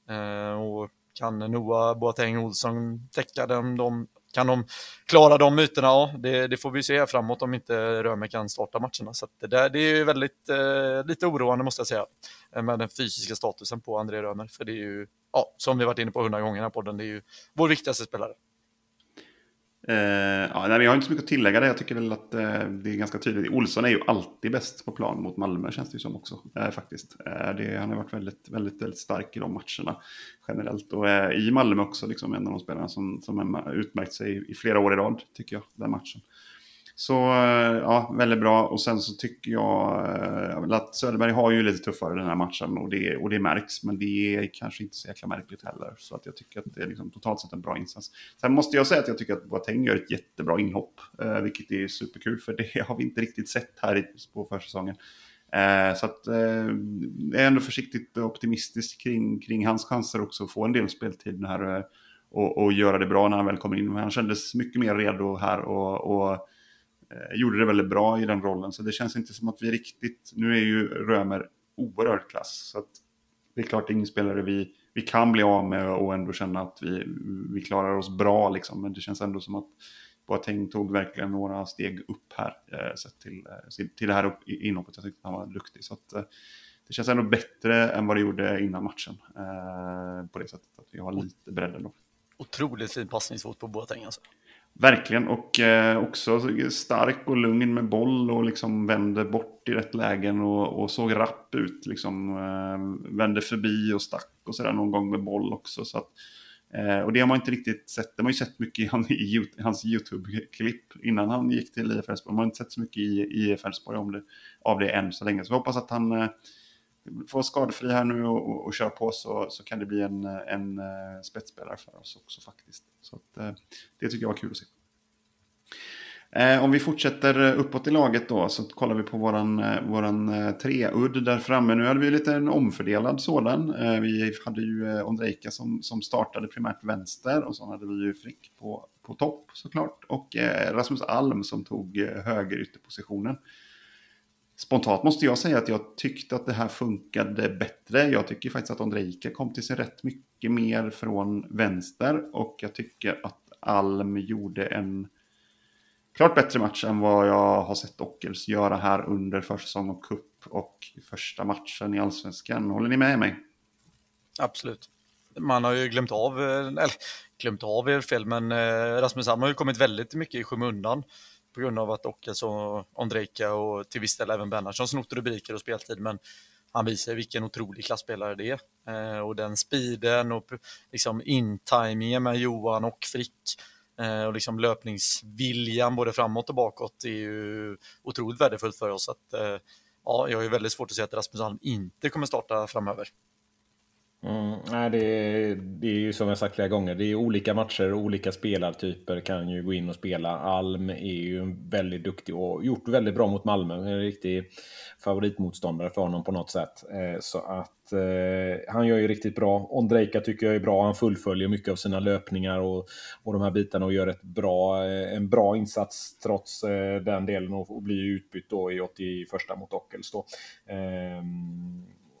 Eh, och kan Noah, Boateng, Olsson täcka den, de kan de klara de myterna? Ja, det, det får vi se framåt om inte Römer kan starta matcherna. Så det, där, det är väldigt eh, lite oroande måste jag säga eh, med den fysiska statusen på André Römer. För det är ju, ja, som vi varit inne på hundra gånger här på det är ju vår viktigaste spelare. Eh, ja, nej, jag har inte så mycket att tillägga där. Jag tycker väl att eh, det är ganska tydligt. Olsson är ju alltid bäst på plan mot Malmö känns det ju som också. Eh, faktiskt. Eh, det, han har varit väldigt, väldigt, väldigt stark i de matcherna generellt. Och eh, i Malmö också liksom en av de spelarna som, som utmärkt sig i, i flera år i rad tycker jag, den matchen. Så eh, ja, väldigt bra. Och sen så tycker jag eh, att Söderberg har ju lite tuffare den här matchen och det, och det märks. Men det är kanske inte så jäkla märkligt heller. Så att jag tycker att det är liksom totalt sett en bra insats. Sen måste jag säga att jag tycker att Boateng gör ett jättebra inhopp. Eh, vilket är superkul för det har vi inte riktigt sett här på försäsongen. Så att jag är ändå försiktigt optimistisk kring, kring hans chanser också att få en del speltid här. Och, och göra det bra när han väl kommer in. Men han kändes mycket mer redo här. och, och Eh, gjorde det väldigt bra i den rollen. Så det känns inte som att vi riktigt, nu är ju Römer oerhört klass. Så att det är klart ingen spelare vi, vi kan bli av med och ändå känna att vi, vi klarar oss bra liksom. Men det känns ändå som att Boateng tog verkligen några steg upp här eh, sett till, eh, till det här inhoppet. Jag tyckte att han var duktig. Så att, eh, det känns ändå bättre än vad det gjorde innan matchen. Eh, på det sättet att vi har lite bredd ändå. Otroligt fin passningsfot på Boateng alltså. Verkligen, och eh, också stark och lugn med boll och liksom vände bort i rätt lägen och, och såg rapp ut. Liksom, eh, vände förbi och stack och sådär någon gång med boll också. Så att, eh, och det har man inte riktigt sett. Det har man ju sett mycket i, han, i hans YouTube-klipp innan han gick till IF Elfsborg. Man har inte sett så mycket i IF Elfsborg om det, av det än så länge. Så jag hoppas att han eh, får skadefri här nu och, och, och kör på så, så kan det bli en, en eh, spetsspelare för oss också faktiskt. Så att, eh, det tycker jag var kul att se. Eh, om vi fortsätter uppåt i laget då så kollar vi på våran, våran treudd där framme. Nu hade vi lite en omfördelad sådan. vi hade ju Ondrejka som, som startade primärt vänster och så hade vi ju Frick på, på topp såklart. Och Rasmus Alm som tog höger ytterpositionen spontant måste jag säga att jag tyckte att det här funkade bättre. Jag tycker faktiskt att Ondrejka kom till sig rätt mycket mer från vänster och jag tycker att Alm gjorde en klart bättre match än vad jag har sett Ockels göra här under försäsong och cup och första matchen i allsvenskan. Håller ni med mig? Absolut. Man har ju glömt av, eh, eller glömt av er fel, men eh, Rasmus Alm har ju kommit väldigt mycket i skymundan på grund av att Ockels och Ondrejka och till viss del även Bernhardsson snott rubriker och speltid. Men han visar vilken otrolig klassspelare det är. Eh, och den speeden och liksom intimingen med Johan och Frick eh, och liksom löpningsviljan både framåt och bakåt är ju otroligt värdefullt för oss. Att, eh, ja, jag har väldigt svårt att se att Rasmus Alm inte kommer starta framöver. Mm, nej, det, är, det är ju som jag sagt flera gånger, det är olika matcher, olika spelartyper kan ju gå in och spela. Alm är ju väldigt duktig och gjort väldigt bra mot Malmö. En riktig favoritmotståndare för honom på något sätt. Eh, så att eh, han gör ju riktigt bra. Ondrejka tycker jag är bra. Han fullföljer mycket av sina löpningar och, och de här bitarna och gör ett bra, eh, en bra insats trots eh, den delen och, och blir utbytt då i 81 mot Ockels. Då. Eh,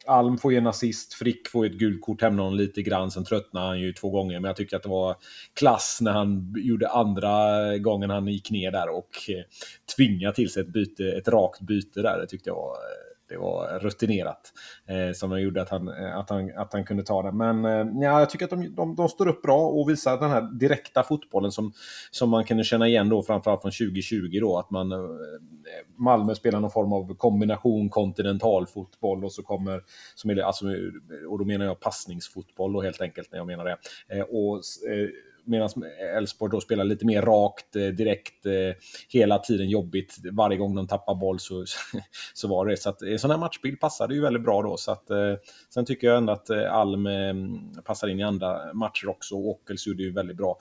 Alm får ju en assist, Frick får ju ett gult kort, hämnar honom lite grann, sen tröttnar han ju två gånger. Men jag tycker att det var klass när han gjorde andra gången han gick ner där och eh, tvingade till sig ett, byte, ett rakt byte där. Det tyckte jag var eh, det var rutinerat eh, som gjorde att han, eh, att, han, att han kunde ta det. Men eh, ja, jag tycker att de, de, de, står upp bra och visar den här direkta fotbollen som, som man kunde känna igen då framförallt från 2020 då att man eh, Malmö spelar någon form av kombination kontinentalfotboll och så kommer som är, alltså, och då menar jag passningsfotboll då helt enkelt när jag menar det. Eh, och eh, medan Elfsborg då spelar lite mer rakt, eh, direkt, eh, hela tiden jobbigt. Varje gång de tappar boll så, så var det. Så att eh, en sån här matchbild passade ju väldigt bra då. Så att, sen tycker jag ändå att Alm passar in i andra matcher också. Och gjorde ju väldigt bra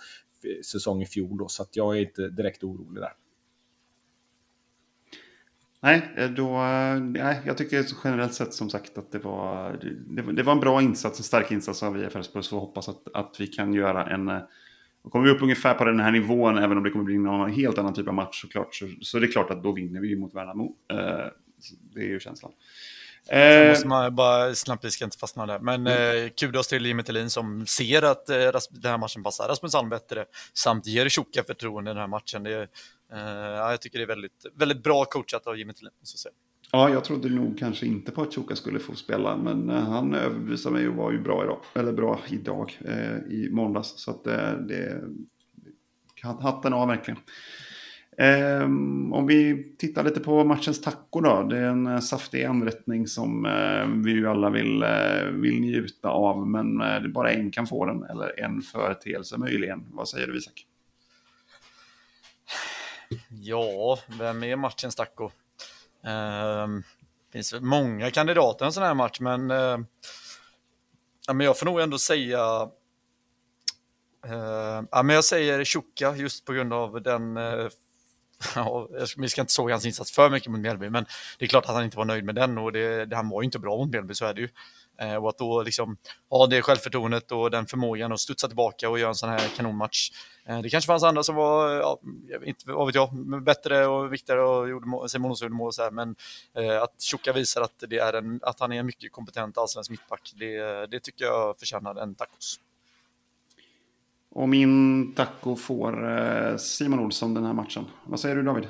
säsong i fjol då, så att jag är inte direkt orolig där. Nej, då, nej, jag tycker generellt sett som sagt att det var, det, det var en bra insats, en stark insats av IF Elfsborg. Så hoppas att, att vi kan göra en, och kommer vi upp ungefär på den här nivån, även om det kommer bli någon helt annan typ av match såklart, så, så det är klart att då vinner vi mot Värnamo. Eh, det är ju känslan. Sen måste man bara snabbt, vi ska inte fastna där. Men mm. eh, kudos till Jimmy Thelin som ser att eh, den här matchen passar Rasmus Alm bättre samt ger Tjocka förtroende i den här matchen. Det, eh, jag tycker det är väldigt, väldigt bra coachat av Jimmy Thelin. Så att säga. Ja, jag trodde nog kanske inte på att Tjoka skulle få spela, men eh, han överbevisade mig och var ju bra idag. Eller bra idag, eh, i måndags. Så att eh, det... Hatten av verkligen. Eh, om vi tittar lite på matchens taco då. Det är en eh, saftig anrättning som eh, vi ju alla vill, eh, vill njuta av. Men eh, bara en kan få den, eller en företeelse möjligen. Vad säger du Isak? Ja, vem är matchens taco? Det finns många kandidater i en sån här match, men, eh, ja, men jag får nog ändå säga uh, ja, men jag säger Tjocka just på grund av den uh, Ja, vi ska inte såga hans insats för mycket mot Mjällby, men det är klart att han inte var nöjd med den och det, det, han var ju inte bra mot Mjällby, så är det ju. Eh, och att då liksom ha det självförtroendet och den förmågan att studsa tillbaka och göra en sån här kanonmatch. Eh, det kanske fanns andra som var, ja, inte vad vet jag, bättre och viktigare och gjorde mål, Simon Olsson gjorde mål och så här, men eh, att Tjocka visar att, det är en, att han är en mycket kompetent allsvensk mittback, det, det tycker jag förtjänar en tacos. Och min taco får eh, Simon Olsson den här matchen. Vad säger du David?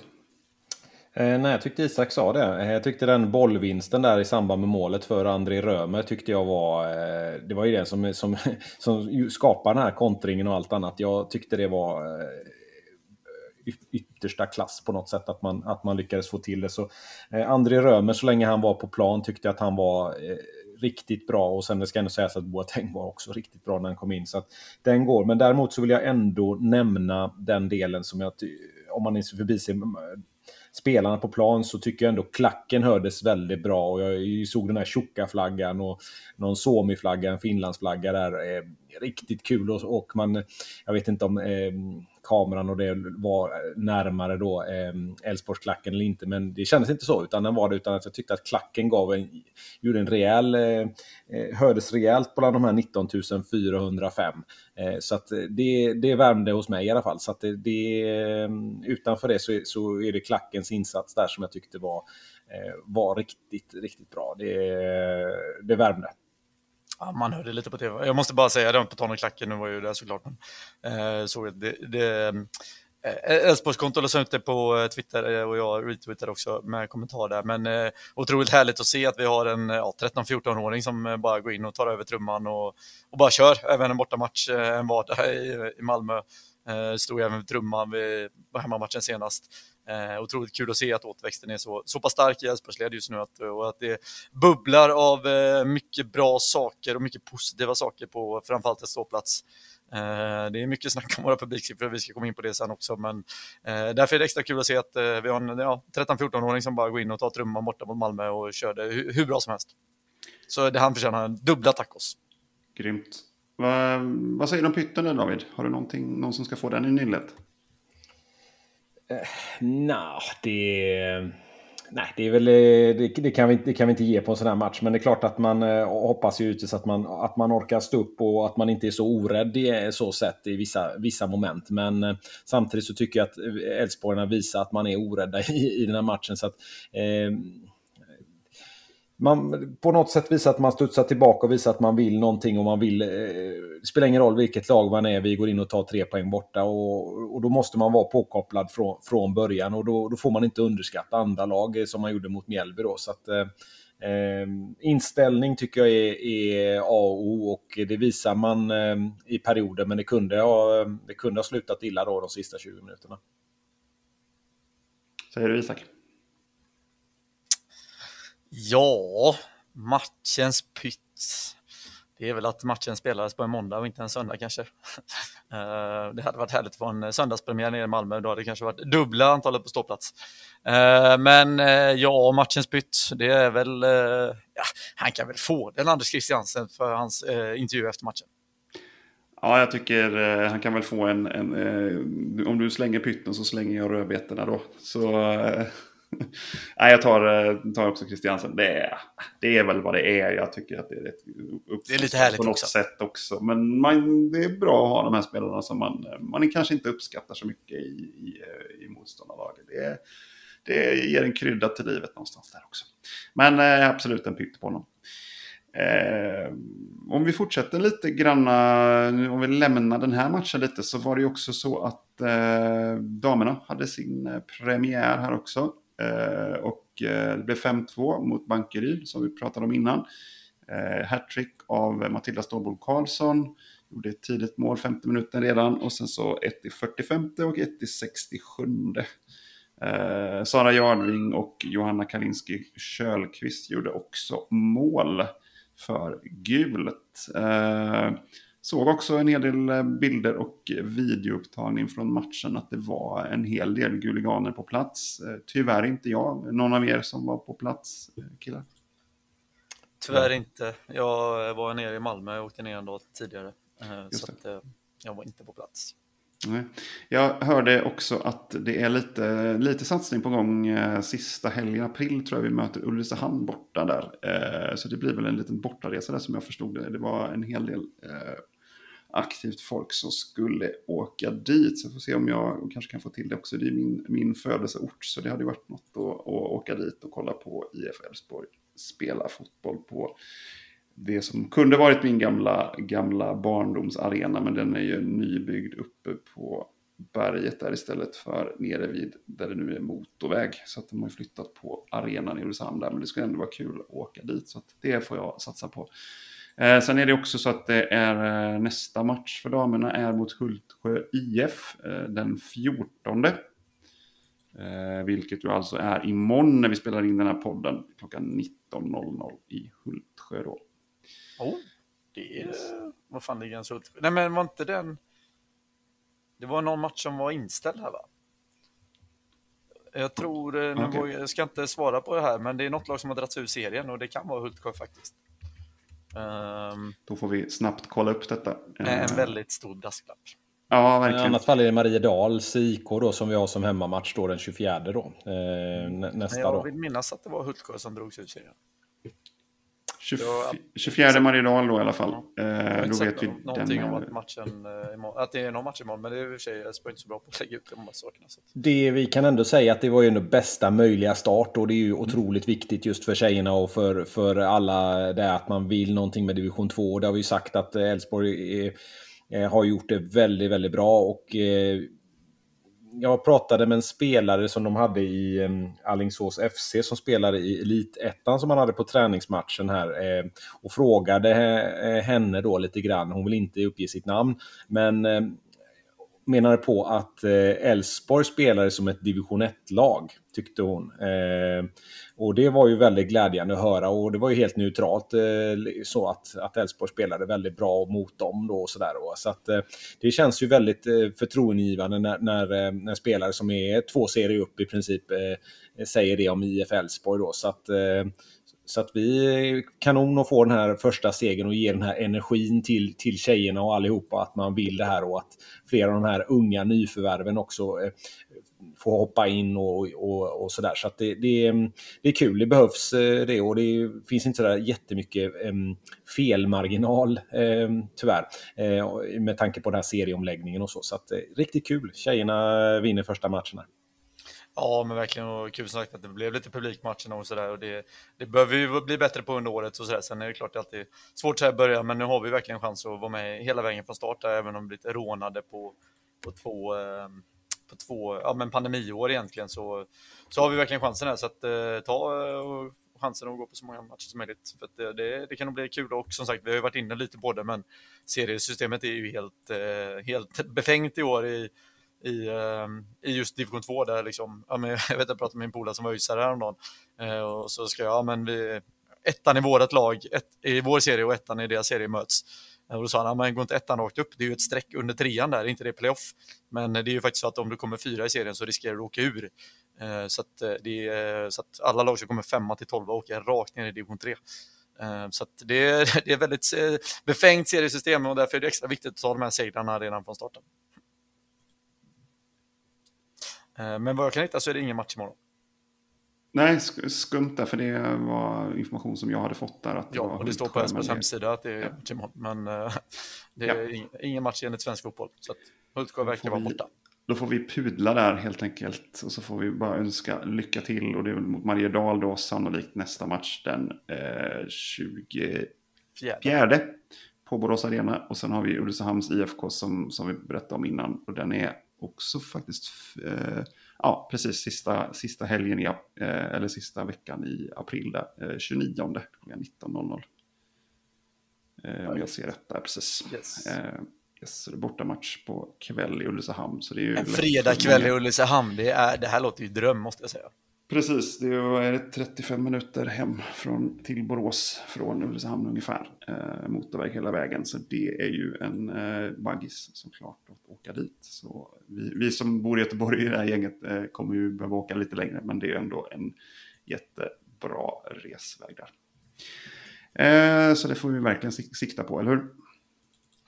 Eh, nej, jag tyckte Isak sa det. Eh, jag tyckte den bollvinsten där i samband med målet för André Römer tyckte jag var... Eh, det var ju det som, som, som skapade den här kontringen och allt annat. Jag tyckte det var eh, yttersta klass på något sätt att man, att man lyckades få till det. Så eh, André Römer, så länge han var på plan, tyckte jag att han var eh, riktigt bra och sen det ska ändå sägas att Boateng var också riktigt bra när han kom in. Så att den går. Men däremot så vill jag ändå nämna den delen som jag, om man inte förbiser spelarna på plan så tycker jag ändå klacken hördes väldigt bra. Och jag såg den här tjocka flaggan och någon Suomi-flagga, en Finlandsflagga där. Eh, riktigt kul och, och, man, jag vet inte om eh, kameran och det var närmare då eh, eller inte, men det kändes inte så, utan den var det, utan att jag tyckte att klacken gav en, gjorde en rejäl, eh, eh hördes rejält bland de här 19 405. Eh, så att eh, det, det värmde hos mig i alla fall. Så att det, det ehm, utanför det så, så är det klackens insats där som jag tyckte var, eh, var riktigt, riktigt bra. Det, det värmde. Ja, man hörde lite på tv. Jag måste bara säga det på tal om klacken, nu var ju där såklart. Men, eh, såg det, det eh, Elfsborgskonto la ut det på eh, Twitter eh, och jag retweetade också med kommentar där. Men eh, otroligt härligt att se att vi har en eh, ja, 13-14-åring som bara går in och tar över trumman och, och bara kör. Även en bortamatch en vardag i, i Malmö. Eh, stod även vid trumman vid hemmamatchen senast. Eh, otroligt kul att se att återväxten är så, så pass stark i Elfsborgsled just nu att, och att det bubblar av eh, mycket bra saker och mycket positiva saker på framförallt en ståplats. Eh, det är mycket snack om våra publiksiffror, vi ska komma in på det sen också, men eh, därför är det extra kul att se att eh, vi har en ja, 13-14-åring som bara går in och tar trumman borta mot Malmö och kör det hur, hur bra som helst. Så det han förtjänar dubbla tacos. Grymt. Va, vad säger du om pytten David? Har du någonting, någon som ska få den i nyllet? Uh, nah, det... Nej, det, är väl, eh, det, det, kan vi, det kan vi inte ge på en sån här match. Men det är klart att man eh, hoppas ju så att man, att man orkar stå upp och att man inte är så orädd i eh, så sätt i vissa, vissa moment. Men eh, samtidigt så tycker jag att Elfsborgarna visar att man är orädda i, i den här matchen. Så att, eh, man på något sätt visar att man studsar tillbaka och visar att man vill någonting och man vill... Eh, det spelar ingen roll vilket lag man är, vi går in och tar tre poäng borta och, och då måste man vara påkopplad från, från början och då, då får man inte underskatta andra lag eh, som man gjorde mot Mjällby då. Så att, eh, eh, inställning tycker jag är, är, A och O och det visar man eh, i perioder men det kunde, ha, eh, det kunde ha slutat illa då de sista 20 minuterna. Säger du Isak? Ja, matchens pytt. Det är väl att matchen spelades på en måndag och inte en söndag kanske. Eh, det hade varit härligt att få en söndagspremiär nere i Malmö. Då hade det kanske varit dubbla antalet på ståplats. Eh, men eh, ja, matchens pytt, det är väl... Ja, han kan väl få den, Anders Christiansen, för hans intervju efter matchen. Ja, jag tycker han kan väl få en... en om du slänger pytten så slänger jag rödbetorna då. Så Nej, jag tar, eh, tar också Christiansen. Det är, det är väl vad det är. Jag tycker att det är Det är lite härligt på något också. sätt också. Men man, det är bra att ha de här spelarna som man, man kanske inte uppskattar så mycket i, i, i motståndarlaget. Det är, det ger en krydda till livet någonstans där också. Men eh, absolut en pytt på honom. Eh, om vi fortsätter lite grann, om vi lämnar den här matchen lite, så var det ju också så att eh, damerna hade sin eh, premiär här också. Eh, och eh, det blev 5-2 mot Bankeryd, som vi pratade om innan. Eh, Hattrick av Matilda Stålbol Karlsson. Gjorde ett tidigt mål, 50 minuter redan. Och sen så ett i 45 och ett i 67. Eh, Sara Jarnving och Johanna Kalinski Kölqvist gjorde också mål för gult. Eh, såg också en hel del eh, bilder och videoupptagning från matchen att det var en hel del guliganer på plats. Eh, tyvärr inte jag. Någon av er som var på plats, eh, killar? Tyvärr inte. Jag var nere i Malmö och åkte ner en dag tidigare. Så att, jag var inte på plats. Nej. Jag hörde också att det är lite, lite satsning på gång eh, sista helgen april tror jag vi möter Ulricehamn borta där. Eh, så det blir väl en liten bortaresa där som jag förstod det. Det var en hel del eh, aktivt folk som skulle åka dit. Så jag får se om jag kanske kan få till det också. Det är min, min födelseort så det hade varit något att, att åka dit och kolla på IF Elfsborg spela fotboll på det som kunde varit min gamla, gamla barndomsarena, men den är ju nybyggd uppe på berget där istället för nere vid där det nu är motorväg. Så att de har flyttat på arenan i Ulricehamn där, men det skulle ändå vara kul att åka dit. Så att det får jag satsa på. Eh, sen är det också så att det är eh, nästa match för damerna är mot Hultsjö IF eh, den 14. Eh, vilket ju alltså är imorgon när vi spelar in den här podden klockan 19.00 i Hultsjö då. Oh, det är... Vad fan ligger en Hultsjö? Nej men var inte den... Det var någon match som var inställd här va? Jag tror, eh, okay. jag ska inte svara på det här, men det är något lag som har dragits ur serien och det kan vara Hultsjö faktiskt. Um, Då får vi snabbt kolla upp detta. En väldigt stor brasklapp. Ja, verkligen. I annat fall är det Mariedals IK då som vi har som hemmamatch då den 24 då. Eh, nästa jag då. Jag vill minnas att det var Hultsjö som drogs ur serien. 24 Mariedal då i alla fall. Ja. Eh, då vet vi någonting om att, matchen, eh, att det är någon match imorgon, men det är i och för sig Elfsborg inte så bra på att lägga ut de här sakerna. Så. Det vi kan ändå säga att det var ju den bästa möjliga start och det är ju mm. otroligt viktigt just för tjejerna och för, för alla det att man vill någonting med division 2. Det har vi ju sagt att Elfsborg har gjort det väldigt, väldigt bra och eh, jag pratade med en spelare som de hade i eh, Allingsås FC som spelade i Elitettan som han hade på träningsmatchen här eh, och frågade eh, henne då lite grann. Hon vill inte uppge sitt namn, men eh, menade på att eh, Elfsborg spelade som ett division 1-lag, tyckte hon. Eh, och det var ju väldigt glädjande att höra och det var ju helt neutralt eh, så att Elfsborg spelade väldigt bra mot dem då och sådär. Så att det känns ju väldigt förtroendegivande när, när, när spelare som är två serier upp i princip säger det om IF Elfsborg då. Så att så att vi är kanon att få den här första segern och ge den här energin till, till tjejerna och allihopa att man vill det här och att flera av de här unga nyförvärven också eh, får hoppa in och, och, och sådär. Så att det, det, det är kul, det behövs eh, det och det finns inte sådär jättemycket eh, felmarginal eh, tyvärr eh, med tanke på den här serieomläggningen och så. Så att, eh, riktigt kul, tjejerna vinner första matcherna. Ja, men verkligen och kul sagt att det blev lite publikmatcher. och sådär och det, det behöver vi bli bättre på under året och sådär. Sen är det klart det är svårt så här börja, men nu har vi verkligen chans att vara med hela vägen från start där, även om vi blivit rånade på, på två ehm, på två ja, men pandemiår egentligen så, så har vi verkligen chansen här. Så att eh, ta och chansen att gå på så många matcher som möjligt. För det, eh, det, det, kan nog bli kul och som sagt, vi har ju varit inne lite på det, men seriesystemet är ju helt, eh, helt befängt i år i i, eh, i just division 2 där liksom, ja, men jag vet jag pratade med min polare som var ÖISare häromdagen eh, och så ska jag, ja men vi, ettan i vårt lag, ett, i vår serie och ettan i deras serie möts. Eh, och då sa han, ja, men går inte ettan rakt upp, det är ju ett streck under trean där, inte det playoff. Men det är ju faktiskt så att om du kommer fyra i serien så riskerar du att åka ur. Eh, så att, eh, det är, så att alla lag som kommer femma till tolva åker rakt ner i division 3. Så att det, är, det är väldigt befängt seriesystem och därför är det extra viktigt att ta de här segrarna redan från starten. Eh, men vad jag kan hitta så är det ingen match imorgon. Nej, skumt där, för det var information som jag hade fått där. Att ja, och det står på Elfsborgs hemsida att det är ja. imorgon. Men uh, det är ja. ingen, match enligt svensk fotboll. Så att Hultsjö verkar vara borta. då får vi pudla där helt enkelt. Och så får vi bara önska lycka till. Och det är mot Mariedal då sannolikt nästa match den eh, 24 på Borås Arena. Och sen har vi Ulricehamns IFK som, som vi berättade om innan. Och den är också faktiskt, eh, ja precis sista, sista helgen, i, eh, eller sista veckan i april där, eh, 29 klockan 19.00. Eh, om jag ser rätt där precis. Yes. Eh, yes, det är bortamatch på kväll i Ulricehamn. Så det är en fredag kväll i Ulricehamn, det, är, det här låter ju dröm måste jag säga. Precis, det är 35 minuter hem från, till Borås från Ulricehamn ungefär. Eh, motorväg hela vägen, så det är ju en eh, baggis såklart att åka dit. Så vi, vi som bor i Göteborg i det här gänget eh, kommer ju behöva åka lite längre, men det är ändå en jättebra resväg där. Eh, så det får vi verkligen sikta på, eller hur?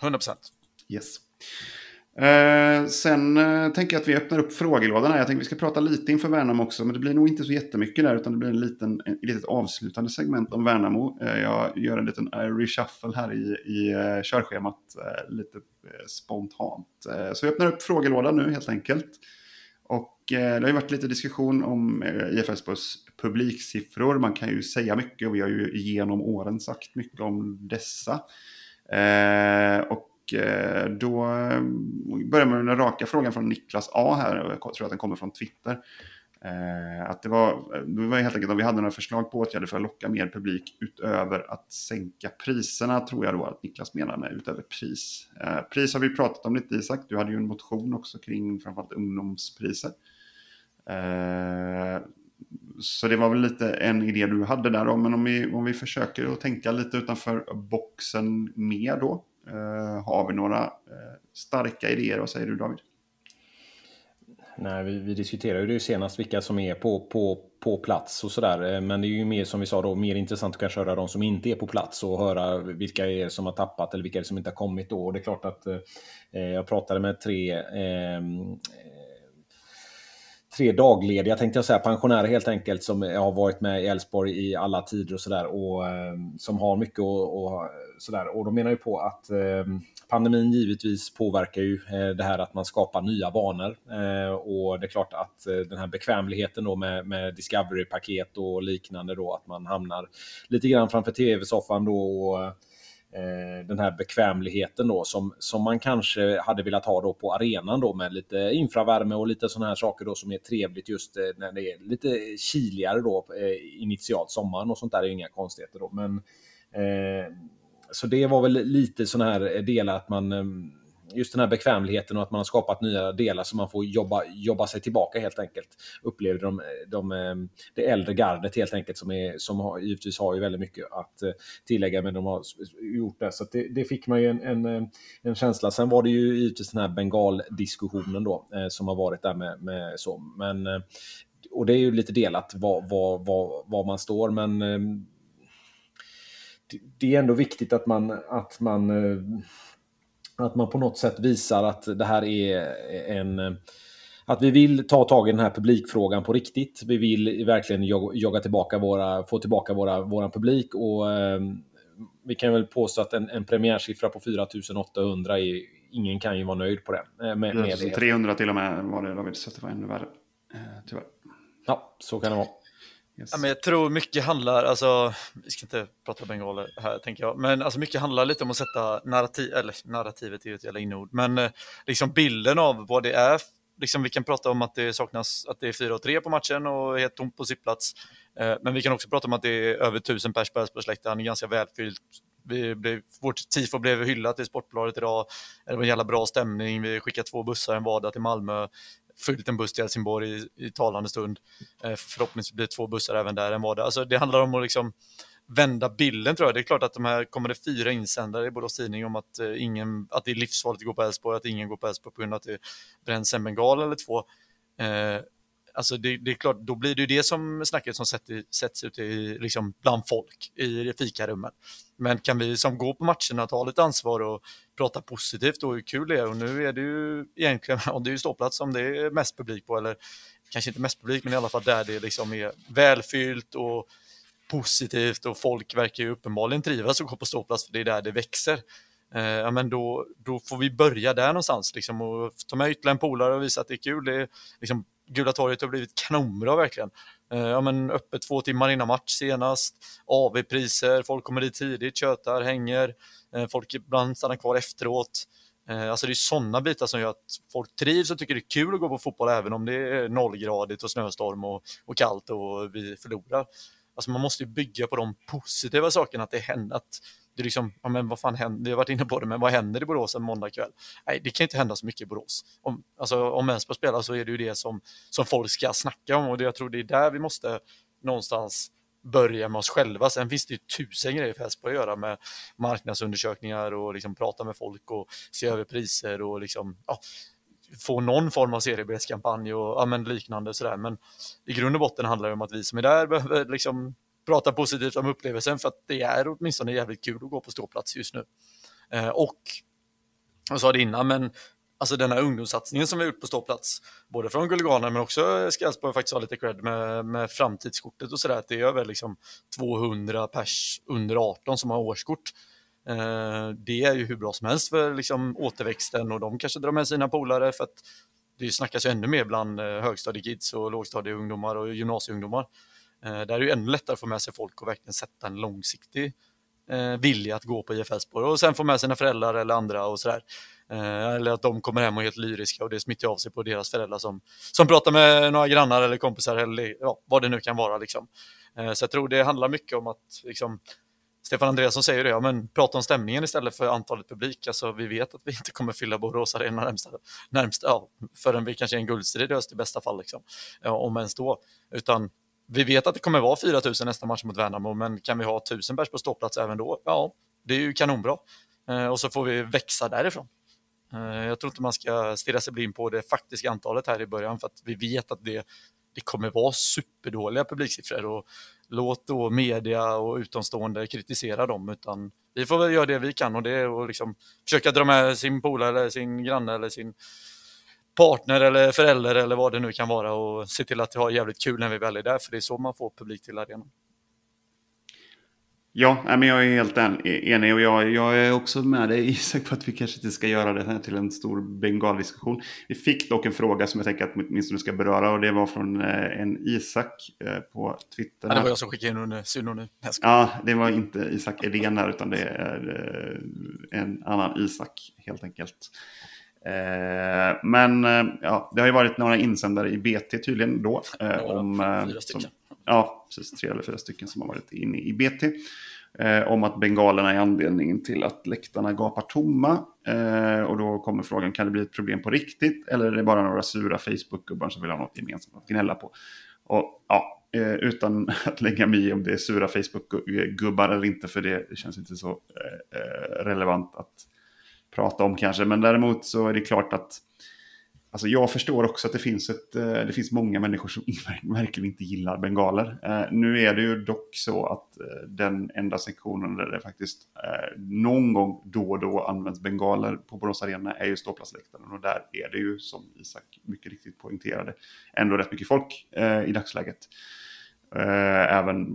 100 procent. Yes. Eh, sen eh, tänker jag att vi öppnar upp frågelådan här. Jag tänker att vi ska prata lite inför Värnamo också, men det blir nog inte så jättemycket där, utan det blir en liten, en, litet avslutande segment om Värnamo. Eh, jag gör en liten uh, reshuffle här i, i uh, körschemat, uh, lite eh, spontant. så vi öppnar upp frågelådan nu helt enkelt. Och det har ju varit lite diskussion om IFS publiksiffror. Man kan ju säga mycket och vi har ju genom åren sagt mycket om dessa. och Eh, då eh, börjar man med den raka frågan från Niklas A här, och jag tror att den kommer från Twitter. Eh, att det var, det var helt enkelt om vi hade några förslag på åtgärder för att locka mer publik utöver att sänka priserna, tror jag då att Niklas menar med utöver pris. Pris har vi pratat om lite Isak, du hade ju en motion också kring framförallt ungdomspriser. Så det var väl lite en idé du hade där då, men om vi, om vi försöker att tänka lite utanför boxen mer då. Eh, har vi några eh, starka idéer? Vad säger du David? Nej, vi, vi diskuterade ju det senast vilka som är på, på, på plats och sådär. Eh, men det är ju mer som vi sa då, mer intressant att kanske höra de som inte är på plats och höra vilka är som har tappat eller vilka är som inte har kommit då. Och det är klart att eh, jag pratade med tre eh, tre daglediga, tänkte jag säga, pensionärer helt enkelt, som har varit med i Elfsborg i alla tider och sådär och ehm, som har mycket och, och sådär. Och de menar ju på att ehm, pandemin givetvis påverkar ju eh, det här att man skapar nya vanor. Eh, och det är klart att eh, den här bekvämligheten då med, med Discovery-paket och liknande då, att man hamnar lite grann framför tv-soffan då och Eh, den här bekvämligheten då som, som man kanske hade velat ha då på arenan då med lite infravärme och lite sådana här saker då som är trevligt just eh, när det är lite kiligare då eh, initialt sommaren och sånt där är inga konstigheter då. Men eh, så det var väl lite sådana här delar att man just den här bekvämligheten och att man har skapat nya delar så man får jobba, jobba sig tillbaka helt enkelt. Upplever de, de, ehm, det äldre gardet helt enkelt som, är, som har, givetvis har ju väldigt mycket att eh, tillägga men de har gjort det. Så det, det, fick man ju en, en, eh, en, känsla. Sen var det ju givetvis den här bengaldiskussionen då eh, som har varit där med, med så. Men, och det är ju lite delat var, var, var, var man står men ehm, det är ändå viktigt att man, att man att man på något sätt visar att det här är en att vi vill ta tag i den här publikfrågan på riktigt. Vi vill verkligen jogga tillbaka våra, få tillbaka våra, våran publik och eh, vi kan väl påstå att en, en premiärsiffra på 4800 är, ingen kan ju vara nöjd på den. Eh, med, med det. 300 till och med var det David, så det var ännu värre. Eh, tyvärr. Ja, så kan det vara. Yes. Ja, men jag tror mycket handlar, alltså, vi ska inte prata bengaler här tänker jag, men alltså mycket handlar lite om att sätta narrativ, eller narrativet är ju ett jävla inord, men eh, liksom bilden av vad det är. Liksom, vi kan prata om att det saknas, att det är 4-3 på matchen och helt tomt på sittplats. Eh, men vi kan också prata om att det är över 1000 pers på Älvsborgsläktaren, ganska välfyllt. Vi blev, vårt tifo blev hyllat i Sportbladet idag. Det var en jävla bra stämning. Vi skickade två bussar en vardag till Malmö fyllt en buss till Helsingborg i, i talande stund. Eh, förhoppningsvis blir det två bussar även där än vad det Alltså det handlar om att liksom vända bilden tror jag. Det är klart att de här kommer det fyra insändare i Borås Tidning om att, eh, ingen, att det är livsfarligt att gå på Elfsborg, att ingen går på Elfsborg på grund av att det bränns en bengal eller två. Eh, Alltså det, det, är klart, då blir det ju det som snacket som sätts ut i, liksom bland folk i fikarummen. Men kan vi som går på matcherna ta lite ansvar och prata positivt och hur kul det är och nu är det ju egentligen, och det är ju ståplats som det är mest publik på eller kanske inte mest publik men i alla fall där det liksom är välfyllt och positivt och folk verkar ju uppenbarligen trivas att gå på ståplats för det är där det växer. Eh, ja, men då, då får vi börja där någonstans liksom, och ta med ytterligare en polare och visa att det är kul. Det är, liksom, Gula torget har blivit kanonbra verkligen. Eh, ja, men öppet två timmar innan match senast, AV-priser, folk kommer dit tidigt, tjötar, hänger, eh, folk ibland stannar kvar efteråt. Eh, alltså det är sådana bitar som gör att folk trivs och tycker det är kul att gå på fotboll även om det är nollgradigt och snöstorm och, och kallt och vi förlorar. Alltså man måste ju bygga på de positiva sakerna, att det händer, att det liksom, ja men vad fan händer, vi har varit inne på det, men vad händer i Borås en måndag kväll? Nej, det kan inte hända så mycket i Borås. Om, alltså, om Elfsborg spelar så är det ju det som, som folk ska snacka om och det, jag tror det är där vi måste någonstans börja med oss själva. Sen finns det ju tusen grejer för Elfsborg att göra med marknadsundersökningar och liksom prata med folk och se över priser och liksom, ja, få någon form av seriebiljettskampanj och ja, men liknande sådär. Men i grund och botten handlar det om att vi som är där behöver liksom prata positivt om upplevelsen för att det är åtminstone jävligt kul att gå på ståplats just nu. Eh, och jag sa det innan, men alltså den här ungdomssatsningen som vi har gjort på ståplats, både från Guliganer men också ska faktiskt ha lite cred med, med framtidskortet och sådär, att det är över liksom 200 pers under 18 som har årskort. Eh, det är ju hur bra som helst för liksom, återväxten och de kanske drar med sina polare för att det snackas ju ännu mer bland eh, högstadiekids och lågstadieungdomar och gymnasieungdomar. Eh, där är det ännu lättare att få med sig folk och verkligen sätta en långsiktig eh, vilja att gå på IF Elfsborg och sen få med sina föräldrar eller andra och sådär. Eh, eller att de kommer hem och är helt lyriska och det smittar av sig på deras föräldrar som, som pratar med några grannar eller kompisar eller ja, vad det nu kan vara. Liksom. Eh, så jag tror det handlar mycket om att liksom, Stefan Andreasson säger det, ja, men prata om stämningen istället för antalet publik. Alltså, vi vet att vi inte kommer fylla Borås Arena närmsta, närmsta, ja, förrän vi kanske är en guldstrid i höst i bästa fall, liksom. ja, om ens då. Utan vi vet att det kommer vara 4 000 nästa match mot Värnamo, men kan vi ha 1000 pers på ståplats även då? Ja, det är ju kanonbra. Eh, och så får vi växa därifrån. Eh, jag tror inte man ska stirra sig blind på det faktiska antalet här i början, för att vi vet att det, det kommer vara superdåliga publiksiffror. Och låt då media och utomstående kritisera dem, utan vi får väl göra det vi kan och det är att liksom försöka dra med sin polare eller sin granne eller sin partner eller förälder eller vad det nu kan vara och se till att ha jävligt kul när vi väl är där, för det är så man får publik till arenan. Ja, men jag är helt enig och jag, jag är också med dig Isak på att vi kanske inte ska göra det här till en stor bengaldiskussion. Vi fick dock en fråga som jag tänker att åtminstone ska beröra och det var från eh, en Isak eh, på Twitter. Ja, det var jag som skickade in under synonym. Ja, det var inte Isak Edén här utan det är eh, en annan Isak helt enkelt. Men ja, det har ju varit några insändare i BT tydligen då. Ja, om, fyra stycken. Som, ja, precis. Tre eller fyra stycken som har varit inne i BT. Eh, om att bengalerna är anledningen till att läktarna gapar tomma. Eh, och då kommer frågan, kan det bli ett problem på riktigt? Eller är det bara några sura Facebook-gubbar som vill ha något gemensamt att gnälla på? Och ja, eh, utan att lägga mig i om det är sura Facebook-gubbar eller inte, för det känns inte så eh, eh, relevant att prata om kanske. Men däremot så är det klart att Alltså jag förstår också att det finns, ett, eh, det finns många människor som verkligen inte gillar bengaler. Eh, nu är det ju dock så att eh, den enda sektionen där det faktiskt någon gång då och då används bengaler på Borås Arena är ju ståplatsläktaren. Och där är det ju, som Isak mycket riktigt poängterade, ändå rätt mycket folk i dagsläget. Eh, även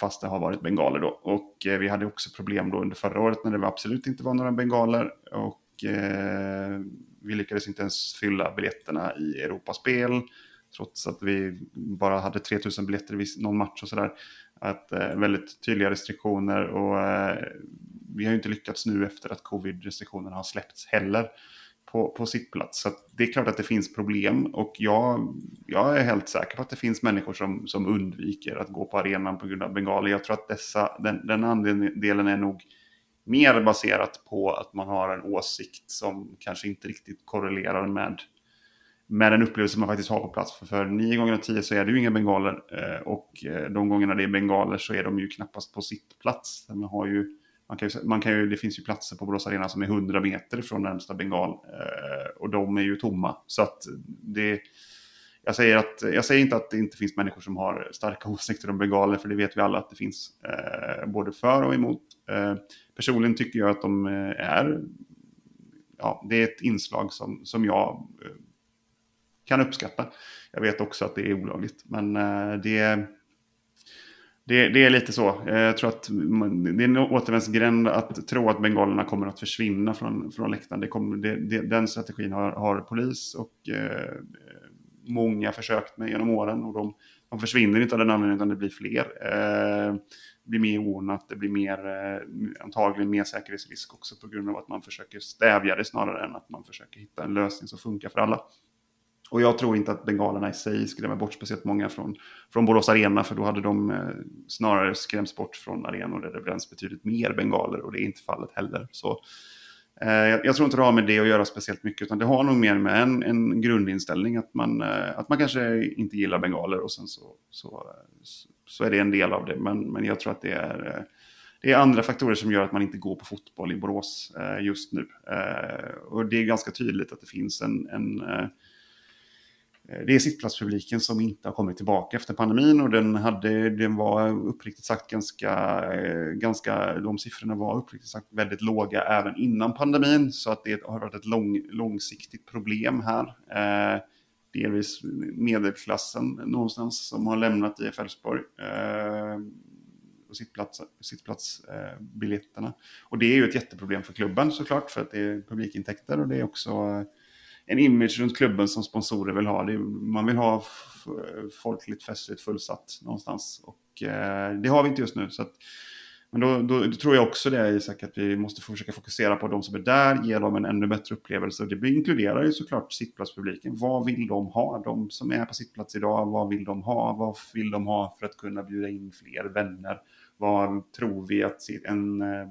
fast det har varit bengaler då. Och eh, vi hade också problem då under förra året när det absolut inte var några bengaler. Och eh, vi lyckades inte ens fylla biljetterna i Europaspel. Trots att vi bara hade 3000 biljetter i någon match och sådär. Att, eh, väldigt tydliga restriktioner och eh, vi har ju inte lyckats nu efter att covid-restriktionerna har släppts heller på, på sittplats. Så det är klart att det finns problem och jag, jag är helt säker på att det finns människor som, som undviker att gå på arenan på grund av bengaler. Jag tror att dessa, den, den andelen är nog mer baserat på att man har en åsikt som kanske inte riktigt korrelerar med, med den upplevelse man faktiskt har på plats. För, för nio gånger av tio så är det ju inga bengaler eh, och eh, de gångerna det är bengaler så är de ju knappast på sitt plats. Man har ju, man kan ju, man kan ju, det finns ju platser på Borås Arena som är 100 meter från närmsta bengal eh, och de är ju tomma. Så att det jag säger, att, jag säger inte att det inte finns människor som har starka åsikter om bengaler, för det vet vi alla att det finns eh, både för och emot. Eh, personligen tycker jag att de eh, är, ja, det är ett inslag som, som jag eh, kan uppskatta. Jag vet också att det är olagligt, men eh, det, det, det, är lite så. Jag tror att det är en återvändsgränd att tro att bengalerna kommer att försvinna från, från läktaren. Det kommer, det, den strategin har, har polis och eh, många försökt med genom åren. Och de, de försvinner inte av den anledningen utan det blir fler. Eh, det blir mer ordnat, det blir mer, eh, antagligen mer säkerhetsrisk också på grund av att man försöker stävja det snarare än att man försöker hitta en lösning som funkar för alla. Och jag tror inte att bengalerna i sig skrämmer bort speciellt många från, från Borås Arena, för då hade de eh, snarare skrämts bort från arenor där det bränns betydligt mer bengaler, och det är inte fallet heller. Så, eh, jag, tror inte det har med det att göra speciellt mycket, utan det har nog mer med en, en grundinställning, att man, eh, att man kanske inte gillar bengaler, och sen så, så, så är det en del av det. Men, men jag tror att det är, eh, det är andra faktorer som gör att man inte går på fotboll i Borås eh, just nu. Eh, och det är ganska tydligt att det finns en, en Eh, Eh, det är sittplatspubliken som inte har kommit tillbaka efter pandemin och den, hade, den var uppriktigt sagt ganska, eh, ganska, de siffrorna var uppriktigt sagt väldigt låga även innan pandemin. Så att det har varit ett lång, långsiktigt problem här. Eh, delvis medelklassen någonstans som har lämnat IF Elfsborg. Eh, och sittplats, sittplatsbiljetterna. Eh, och det är ju ett jätteproblem för klubben såklart för att det är publikintäkter och det är också eh, en image runt klubben som sponsorer vill ha. man vill ha folkligt, festligt, fullsatt någonstans. Och eh, det har vi inte just nu. Så att, men då, då, då, tror jag också det Isak, att vi måste försöka fokusera på de som är där, ge dem en ännu bättre upplevelse. Det inkluderar ju såklart sittplatspubliken. Vad vill de ha? De som är på sittplats idag, vad vill de ha? Vad vill de ha för att kunna bjuda in fler vänner? Vad tror vi att en... Eh,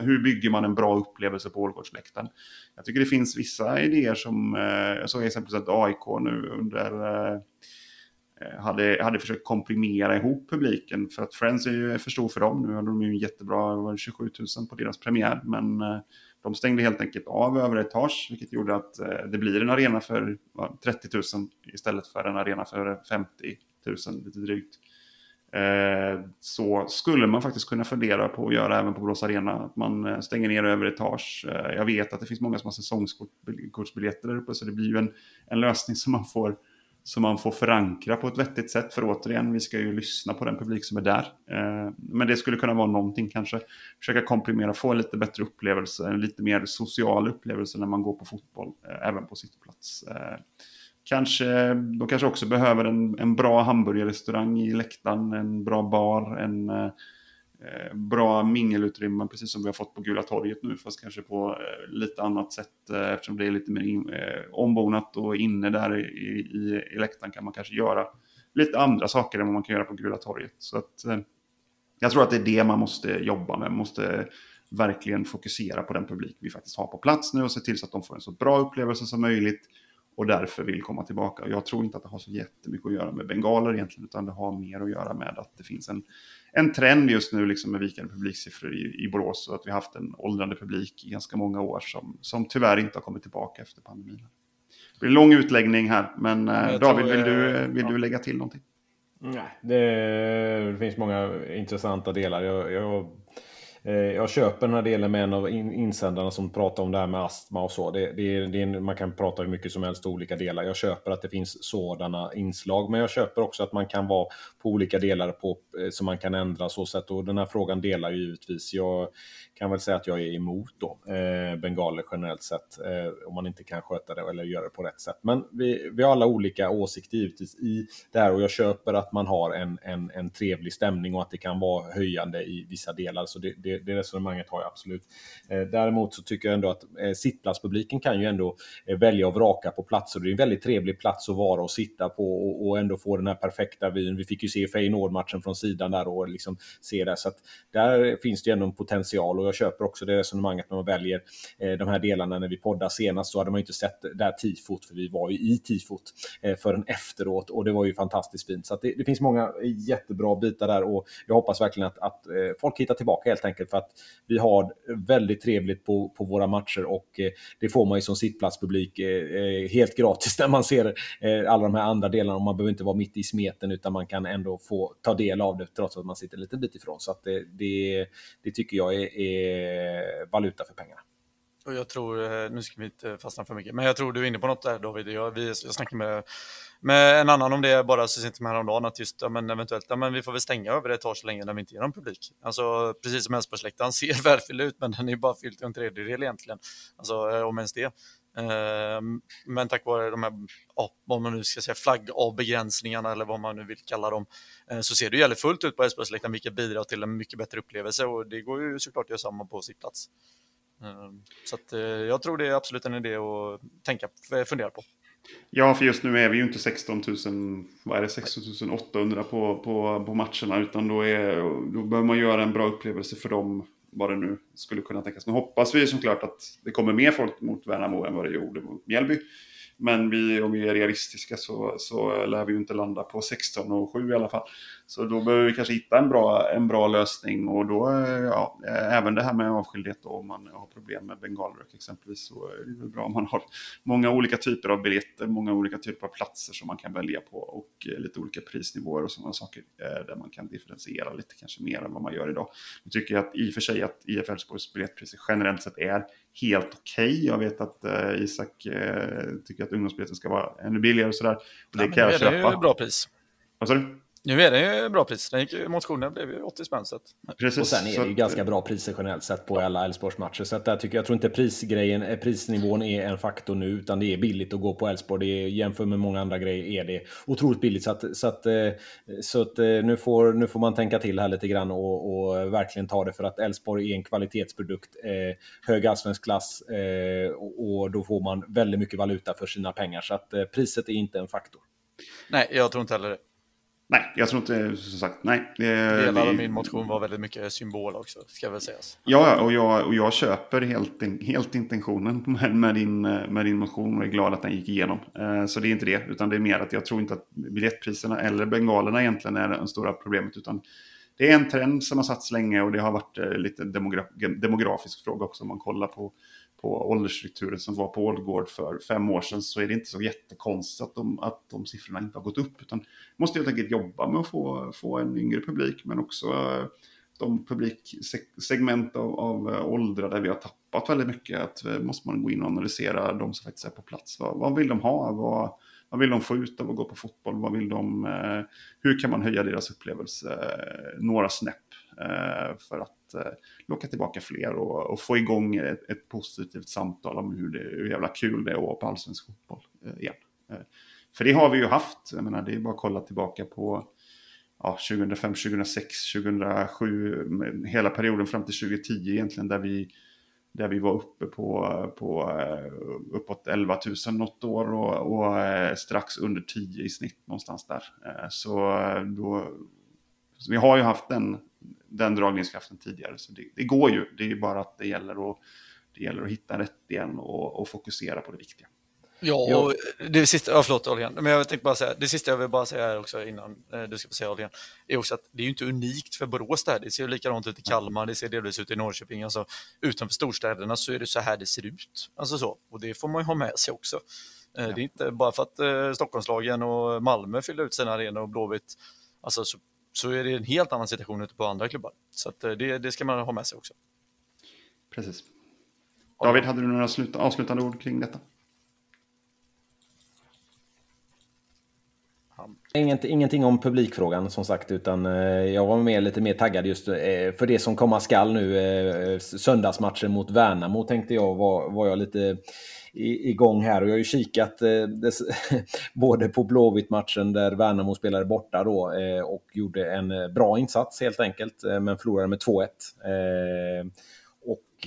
hur bygger man en bra upplevelse på Ålgårdsläktaren? Jag tycker det finns vissa idéer som... Eh, jag såg exempelvis att AIK nu under... Eh, hade, hade försökt komprimera ihop publiken för att Friends är ju för stor för dem. Nu hade de ju en jättebra 27 000 på deras premiär, men de stängde helt enkelt av över etage, vilket gjorde att det blir en arena för 30 000 istället för en arena för 50 000 lite drygt. Eh, så skulle man faktiskt kunna fundera på att göra även på Borås Arena. Att man eh, stänger ner över etage. Eh, jag vet att det finns många som har säsongskortsbiljetter där uppe så det blir ju en, en lösning som man, får, som man får förankra på ett vettigt sätt. För återigen, vi ska ju lyssna på den publik som är där. Men det skulle kunna vara någonting kanske. Försöka komprimera, få en lite bättre upplevelse, en lite mer social upplevelse när man går på fotboll, även på sittplats. Kanske, de kanske också behöver en, en bra hamburgerrestaurang i läktaren, en bra bar, en eh, bra mingelutrymme, precis som vi har fått på Gula torget nu, fast kanske på eh, lite annat sätt eh, eftersom det är lite mer in, eh, ombonat och inne där i, i, i läktaren kan man kanske göra lite andra saker än vad man kan göra på Gula torget. Så att, eh, jag tror att det är det man måste jobba med, man måste verkligen fokusera på den publik vi faktiskt har på plats nu och se till så att de får en så bra upplevelse som möjligt och därför vill komma tillbaka. Jag tror inte att det har så jättemycket att göra med bengaler egentligen, utan det har mer att göra med att det finns en, en trend just nu liksom med vikande publiksiffror i, i Borås och att vi haft en åldrande publik i ganska många år som, som tyvärr inte har kommit tillbaka efter pandemin. Det blir en lång utläggning här, men eh, David, vill, du, vill ja. du lägga till någonting? Nej, det, det finns många intressanta delar. Jag, jag Eh, Eh, jag köper den här delen med en av insändarna som pratar om det här med astma och så. Det, det, det, man kan prata hur mycket som helst olika delar. Jag köper att det finns sådana inslag, men jag köper också att man kan vara på olika delar på, eh, som man kan ändra så sätt. Och den här frågan delar jag givetvis. Jag kan väl säga att jag är emot då, eh, bengaler generellt sett, eh, om man inte kan sköta det eller göra det på rätt sätt. Men vi, vi har alla olika åsikter givetvis i det här och jag köper att man har en, en, en trevlig stämning och att det kan vara höjande i vissa delar. Så det, det, det resonemanget har jag absolut. Eh, däremot så tycker jag ändå att eh, sittplatspubliken kan ju ändå eh, välja och vraka på platser. Det är en väldigt trevlig plats att vara och sitta på och, och ändå få den här perfekta vyn. Vi fick ju se Feyenoord-matchen från sidan där och liksom se det. Så att där finns det ju ändå en potential och jag köper också det resonemanget när man väljer eh, de här delarna. När vi poddade senast så hade man ju inte sett det här tifot, för vi var ju i tifot eh, förrän efteråt och det var ju fantastiskt fint. Så det, det, finns många jättebra bitar där och jag hoppas verkligen att, att eh, folk hittar tillbaka helt enkelt för att vi har väldigt trevligt på, på våra matcher och eh, det får man ju som sittplatspublik eh, eh, helt gratis när man ser alla de här andra delarna. och Man behöver inte vara mitt i smeten utan man kan ändå få ta del av det trots att man sitter en liten bit ifrån. Så att det, det, det tycker jag är, är valuta för pengarna. Och jag tror, nu ska vi inte fastna för mycket, men jag tror du är inne på något där David. Jag, vi, jag snackade med med en annan om det bara så sent som häromdagen att just ja, men eventuellt ja, men vi får väl stänga över ett tag så länge när vi inte ger någon publik. Alltså precis som Älvsborgsläktaren ser välfylld ut men den är bara fylld till en tredjedel egentligen. Alltså eh, om ens det. Ehm, men tack vare de här, ja, vad man nu ska säga, flaggavbegränsningarna eller vad man nu vill kalla dem, eh, så ser det jävligt fullt ut på Älvsborgsläktaren, vilket bidrar till en mycket bättre upplevelse och det går ju såklart att göra samma på sitt plats. Ehm, så att, eh, jag tror det är absolut en idé att tänka, fundera på. Ja, för just nu är vi ju inte 16 000, vad är det, 16 800 på, på, på matcherna, utan då, är, då behöver man göra en bra upplevelse för dem vad det nu skulle kunna tänkas. Nu hoppas vi såklart att det kommer mer folk mot Värnamo än vad det gjorde mot Mjällby. Men vi, om vi är realistiska så, så lär vi ju inte landa på 16 och 7 i alla fall. Så då behöver vi kanske hitta en bra, en bra lösning och då, ja, även det här med avskildhet då, om man har problem med bengalrök exempelvis så är det bra om man har många olika typer av biljetter, många olika typer av platser som man kan välja på och lite olika prisnivåer och sådana saker eh, där man kan differentiera lite kanske mer än vad man gör idag. Nu tycker jag att i och för sig att IF Elfsborgs biljettpriser generellt sett är helt okej. Okay. Jag vet att uh, Isak uh, tycker att ungdomsbiljetten ska vara ännu billigare och sådär. Och det ja, kan jag köpa. Det är ju bra pris. Vad sa du? Nu är det ju bra pris. Den gick, motionen blev ju 80 spänn. Så Precis, och sen är det ju ganska bra priser generellt sett på alla Elfsborgsmatcher. Så att där tycker jag, jag tror inte prisgrejen, eh, prisnivån är en faktor nu, utan det är billigt att gå på Elfsborg. Jämfört med många andra grejer är det otroligt billigt. Så att, så att, så att nu, får, nu får man tänka till här lite grann och, och verkligen ta det för att Elfsborg är en kvalitetsprodukt, eh, hög allsvensk klass eh, och, och, då får man väldigt mycket valuta för sina pengar. Så att eh, priset är inte en faktor. Nej, jag tror inte heller det. Nej, jag tror inte, som sagt, nej. Delar av min motion var väldigt mycket symbol också, ska väl sägas. Ja, och jag, och jag köper helt, helt intentionen med, med, din, med din motion och är glad att den gick igenom. Eh, så det är inte det, utan det är mer att jag tror inte att biljettpriserna eller bengalerna egentligen är det stora problemet, utan det är en trend som har satts länge och det har varit eh, lite demogra demografisk fråga också om man kollar på på åldersstrukturen som var på Ålgård för fem år sedan så är det inte så jättekonstigt att de, att de siffrorna inte har gått upp. Utan måste helt enkelt jobba med att få, få en yngre publik men också eh, de publiksegment av, av eh, åldrar där vi har tappat väldigt mycket. Att eh, måste man gå in och analysera de som faktiskt är på plats. Vad, vad vill de ha? Vad, vad vill de få ut av att gå på fotboll? Vad vill de, hur kan man höja deras upplevelse några snäpp för att Eh, locka tillbaka fler och, och få igång ett, ett, positivt samtal om hur, det, hur jävla kul det är att vara på allsvensk fotboll eh, igen. Eh, för det har vi ju haft, jag menar det är bara att kolla tillbaka på ja, 2005, 2006, 2007, hela perioden fram till 2010 egentligen där vi där vi var uppe på, på uppåt 11 000 något år och, och strax under 10 i snitt någonstans där. Så då, så vi har ju haft den den dragningskraften tidigare. Så det, det, går ju, det är bara att det gäller att, det gäller att hitta rätt igen och, och fokusera på det viktiga. Ja, och det sista, ja, förlåt Adrian, men jag tänkte bara säga, det sista jag vill bara säga här också innan eh, du ska få säga Adrian, är också att det är ju inte unikt för Borås där, det ser ju likadant ut i Kalmar, det ser delvis ut i Norrköping, alltså utanför storstäderna så är det så här det ser ut, alltså så, och det får man ju ha med sig också. Eh. Det är inte bara för att eh, Stockholmslagen och Malmö fyller ut sina arenor och Blåvitt, alltså så så är det en helt annan situation ute på andra klubbar. Så eh, det, det ska man ha med sig också. Precis. David, hade du några sluta, avslutande ord kring detta? Inget, ingenting om publikfrågan som sagt, utan eh, jag var mer, lite mer taggad just eh, för det som komma skall nu. Eh, söndagsmatchen mot Värnamo tänkte jag var, var jag lite igång här. Och jag har ju kikat eh, dess, både på Blåvitt-matchen där Värnamo spelade borta då eh, och gjorde en eh, bra insats helt enkelt, eh, men förlorade med 2-1.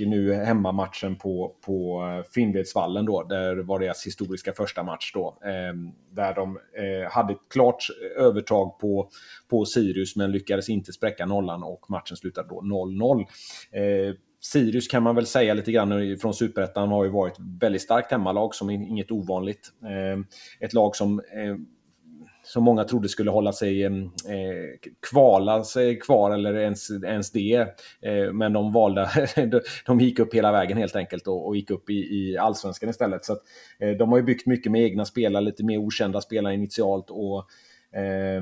Nu hemmamatchen på, på eh, Finnvedsvallen då, där var deras historiska första match då. Eh, där de eh, hade ett klart övertag på, på Sirius men lyckades inte spräcka nollan och matchen slutade då 0-0. Ehm, Sirius kan man väl säga lite grann från Superettan har ju varit väldigt starkt hemmalag som inget ovanligt. Ehm, ett lag som eh, som många trodde skulle hålla sig eh, eh, kvala sig kvar eller ens, ens det. Eh, men de valde, de gick upp hela vägen helt enkelt och, och gick upp i, i allsvenskan istället. Så att, eh, de har ju byggt mycket med egna spelare, lite mer okända spelare initialt och eh,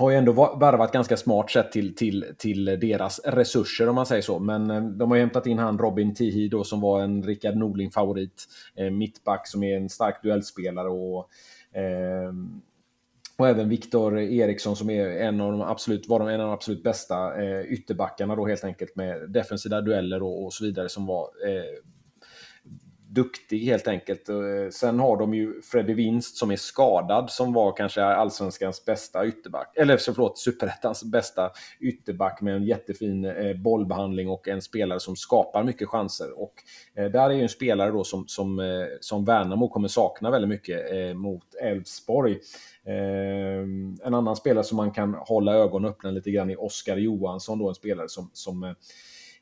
har ju ändå värvat ganska smart sett till, till, till deras resurser om man säger så. Men eh, de har ju hämtat in han Robin Tihi då som var en Rickard Norling-favorit. Eh, mittback som är en stark duellspelare och ehm, och även Viktor Eriksson som är en av de absolut, var en av de absolut bästa eh, ytterbackarna då helt enkelt med defensiva dueller och, och så vidare som var eh, duktig helt enkelt. Eh, sen har de ju Freddy Winst som är skadad som var kanske allsvenskans bästa ytterback. Eller förlåt, superettans bästa ytterback med en jättefin eh, bollbehandling och en spelare som skapar mycket chanser. Och eh, där är ju en spelare då som, som, som Värnamo kommer sakna väldigt mycket mot Elfsborg. En annan spelare som man kan hålla ögonen öppna lite grann är Oskar Johansson, då en spelare som, som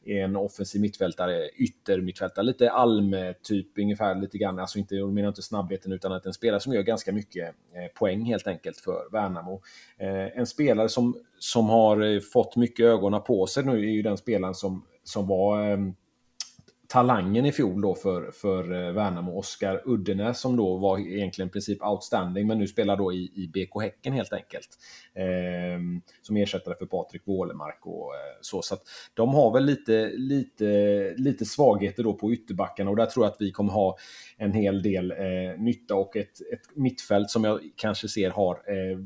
en offensiv mittfältare, yttermittfältare, lite alm-typ ungefär lite grann. Alltså inte, jag menar inte snabbheten utan att en spelare som gör ganska mycket eh, poäng helt enkelt för Värnamo. Eh, en spelare som, som har eh, fått mycket ögonen på sig nu är ju den spelaren som, som var ehm, talangen i fjol då för, för eh, Värnamo, Oskar Uddenäs som då var egentligen i princip outstanding men nu spelar då i, i BK Häcken helt enkelt. Eh, som ersättare för Patrik Wålemark och eh, så. Så att de har väl lite, lite, lite svagheter då på ytterbackarna och där tror jag att vi kommer ha en hel del eh, nytta och ett, ett mittfält som jag kanske ser har eh,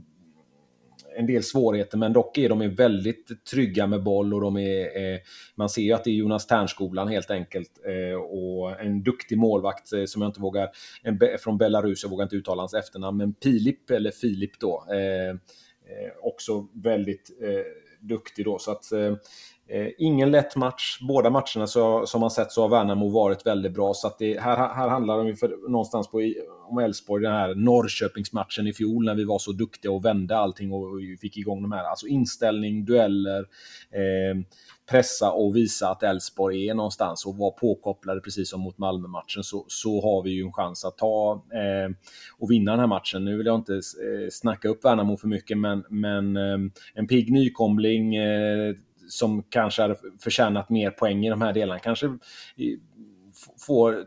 en del svårigheter, men dock är de väldigt trygga med boll och de är, eh, man ser ju att det är Jonas Ternskolan helt enkelt eh, och en duktig målvakt eh, som jag inte vågar, en, från Belarus, jag vågar inte uttala hans efternamn, men Pilip, eller Filip då, eh, eh, också väldigt eh, duktig då. Så att Eh, Eh, ingen lätt match. Båda matcherna så, som man sett så har Värnamo varit väldigt bra. Så att det, här, här handlar det för, någonstans på, om Elfsborg, den här Norrköpingsmatchen i fjol när vi var så duktiga och vände allting och, och fick igång de här. Alltså inställning, dueller, eh, pressa och visa att Elfsborg är någonstans och vara påkopplade precis som mot Malmö-matchen så, så har vi ju en chans att ta eh, och vinna den här matchen. Nu vill jag inte eh, snacka upp Värnamo för mycket men, men eh, en pigg nykomling eh, som kanske hade förtjänat mer poäng i de här delarna kanske får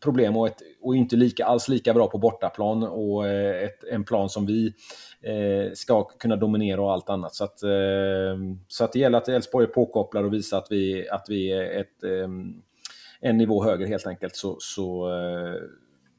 problem och, ett, och inte lika, alls lika bra på bortaplan och eh, ett, en plan som vi eh, ska kunna dominera och allt annat. Så att, eh, så att det gäller att Elfsborg är påkopplade och visar att vi, att vi är ett, eh, en nivå högre helt enkelt. Så, så eh,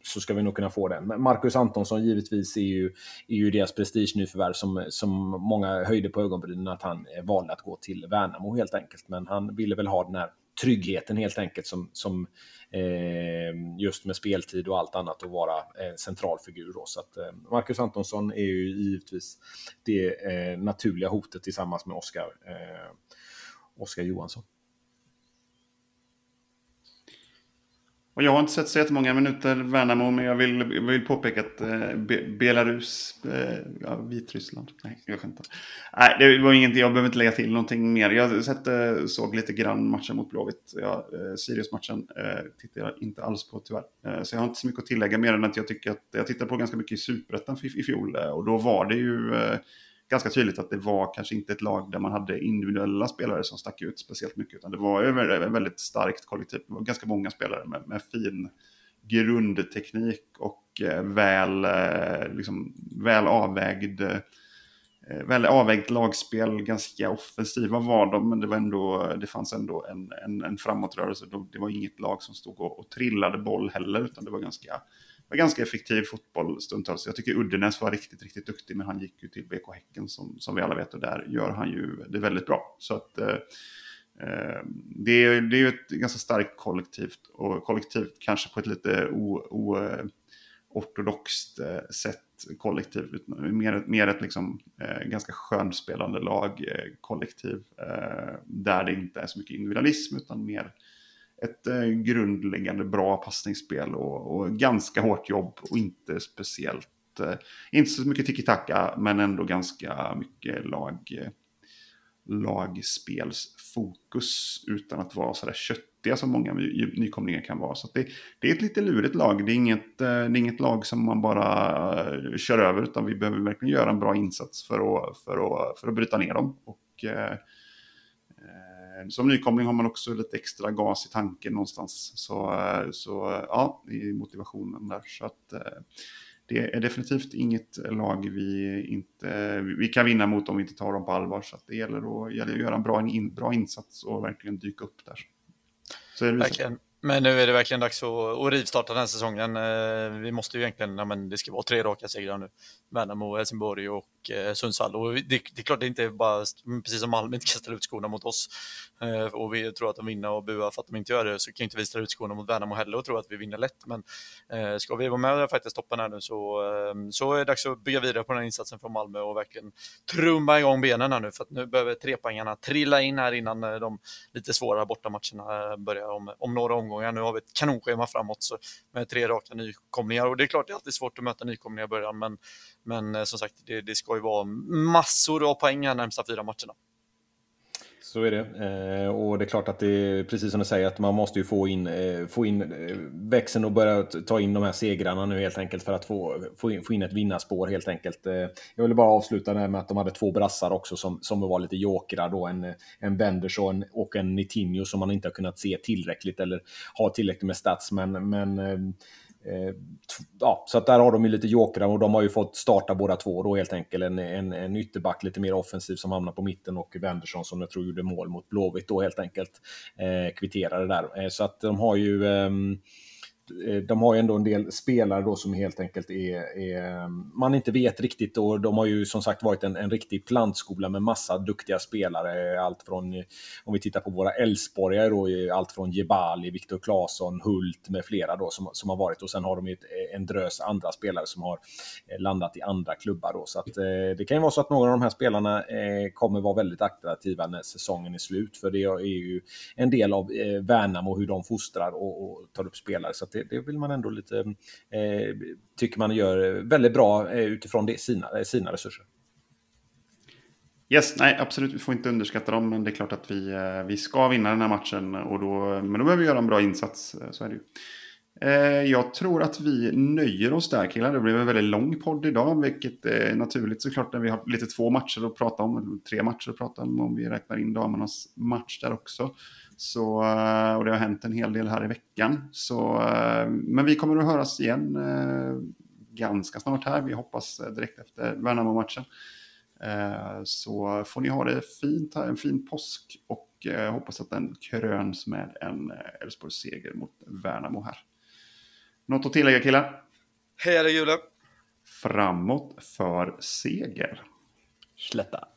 så ska vi nog kunna få den. Men Marcus Antonsson givetvis är ju, är ju deras prestigenyförvärv som, som många höjde på ögonbrynen att han eh, valde att gå till Värnamo helt enkelt. Men han ville väl ha den här tryggheten helt enkelt som, som eh, just med speltid och allt annat och vara eh, centralfigur. Då. Så att, eh, Marcus Antonsson är ju givetvis det eh, naturliga hotet tillsammans med Oskar eh, Oskar Johansson. Och jag har inte sett så jättemånga minuter Värnamo, men jag vill, vill påpeka att eh, Belarus, eh, ja, Vitryssland, nej jag skämtar. Nej, det var ingenting, jag behöver inte lägga till någonting mer. Jag sett, eh, såg lite grann matchen mot Blåvitt. Ja, eh, Sirius-matchen eh, tittar jag inte alls på tyvärr. Eh, så jag har inte så mycket att tillägga mer än att jag tycker att jag tittade på ganska mycket i Superettan i, i fjol. Eh, och då var det ju eh, ganska tydligt att det var kanske inte ett lag där man hade individuella spelare som stack ut speciellt mycket, utan det var ju väldigt starkt kollektiv. Det var ganska många spelare med, med fin grundteknik och eh, väl, eh, liksom, väl avvägd eh, väl avvägt lagspel, ganska offensiva var de, men det, var ändå, det fanns ändå en, en, en framåtrörelse. Det var inget lag som stod och, och trillade boll heller, utan det var ganska var ganska effektiv fotboll stundtals. Jag tycker Uddenäs var riktigt, riktigt duktig, men han gick ju till BK Häcken som, som vi alla vet och där gör han ju det väldigt bra. Så att eh, eh det, är, det är ju ett ganska starkt kollektivt och kollektivt kanske på ett lite oortodoxt eh, ortodoxt eh, sätt kollektiv. Mer, mer ett liksom, eh, ganska skönspelande lag eh, kollektiv eh, där det inte är så mycket individualism utan mer ett eh, grundläggande bra passningsspel och, och, ganska hårt jobb och inte speciellt, eh, inte så mycket tiki-taka men ändå ganska mycket lag, eh, lagspelsfokus utan att vara sådär köttiga som många nykomlingar kan vara. Så det, det, är ett lite lurigt lag, det är, inget, eh, det är inget lag som man bara eh, kör över utan vi behöver verkligen göra en bra insats för att, för att, för att bryta ner dem. Och, Eh, Eh, som nykomling har man också lite extra gas i tanken någonstans. Så, eh, så eh, ja, i motivationen där. Så att, det är definitivt inget lag vi inte vi kan vinna mot om vi inte tar dem på allvar. Så det gäller att, gäller att göra en bra, in, bra insats och verkligen dyka upp där. Så är det verkligen. Men nu är det verkligen dags att, att rivstarta den här säsongen. Eh, vi måste ju egentligen, ja, men det ska vara tre raka segrar nu. Värnamo, Helsingborg och eh, Sundsvall. Och det, det, är klart det inte bara, precis som Malmö inte kan ställa ut skorna mot oss Eh, och vi tror att de vinner och buar för att de inte gör det så kan inte vi ställa ut skorna mot Värnamo heller och tro att vi vinner lätt. Men eh, ska vi vara med och faktiskt toppen här nu så, eh, så är det dags att bygga vidare på den här insatsen från Malmö och verkligen trumma igång benen här nu för att nu behöver trepoängarna trilla in här innan eh, de lite svåra bortamatcherna eh, börjar om, om några omgångar. Nu har vi ett kanonschema framåt så med tre raka nykomlingar och det är klart det är alltid svårt att möta nykomlingar i början men, men eh, som sagt det, det ska ju vara massor av poäng här närmsta fyra matcherna. Så är det. Eh, och det är klart att det är precis som du säger att man måste ju få in, eh, få in eh, växeln och börja ta in de här segrarna nu helt enkelt för att få, få, in, få in ett vinnarspår helt enkelt. Eh, jag vill bara avsluta med att de hade två brassar också som, som var lite jokrar då. En, en Benders och en, och en Nitinho som man inte har kunnat se tillräckligt eller ha tillräckligt med stats. Men, men Eh, Eh, ja, så att där har de ju lite jokrar och de har ju fått starta båda två då helt enkelt. En, en, en ytterback lite mer offensiv som hamnar på mitten och Wendersson som jag tror gjorde mål mot Blåvitt då helt enkelt. Eh, kvitterade där. Eh, så att de har ju Eh, Eh, de har ju ändå en del spelare då som helt enkelt är, är, man inte vet riktigt och de har ju som sagt varit en, en riktig plantskola med massa duktiga spelare. Allt från, om vi tittar på våra Elfsborgare då, allt från Jebali, Viktor Claesson, Hult med flera då som, som har varit och sen har de ju en drös andra spelare som har eh, landat i andra klubbar då. Så att, eh, det kan ju vara så att några av de här spelarna kommer vara väldigt attraktiva när säsongen är slut för det är ju en del av Värnamo hur de fostrar och, och tar upp spelare. Så det, det, vill man ändå lite, eh, tycker man gör väldigt bra eh, utifrån det, sina, eh, sina resurser. Yes, nej absolut, vi får inte underskatta dem, men det är klart att vi, eh, vi ska vinna den här matchen. Och då, men då behöver vi göra en bra insats, eh, så är det ju. Jag tror att vi nöjer oss där killar. Det blev en väldigt lång podd idag, vilket är naturligt såklart när vi har lite två matcher att prata om, tre matcher att prata om om vi räknar in damernas match där också. Så, eh, och det har hänt en hel del här i veckan. Så, eh, men vi kommer att höras igen eh, ganska snart här. Vi hoppas direkt efter Värnamo-matchen. Så får ni ha det fint här, en fin påsk och hoppas att den kröns med en Elfsborgs seger mot Värnamo här. Något att tillägga killar? Hej Jule! Framåt för seger! Slätta!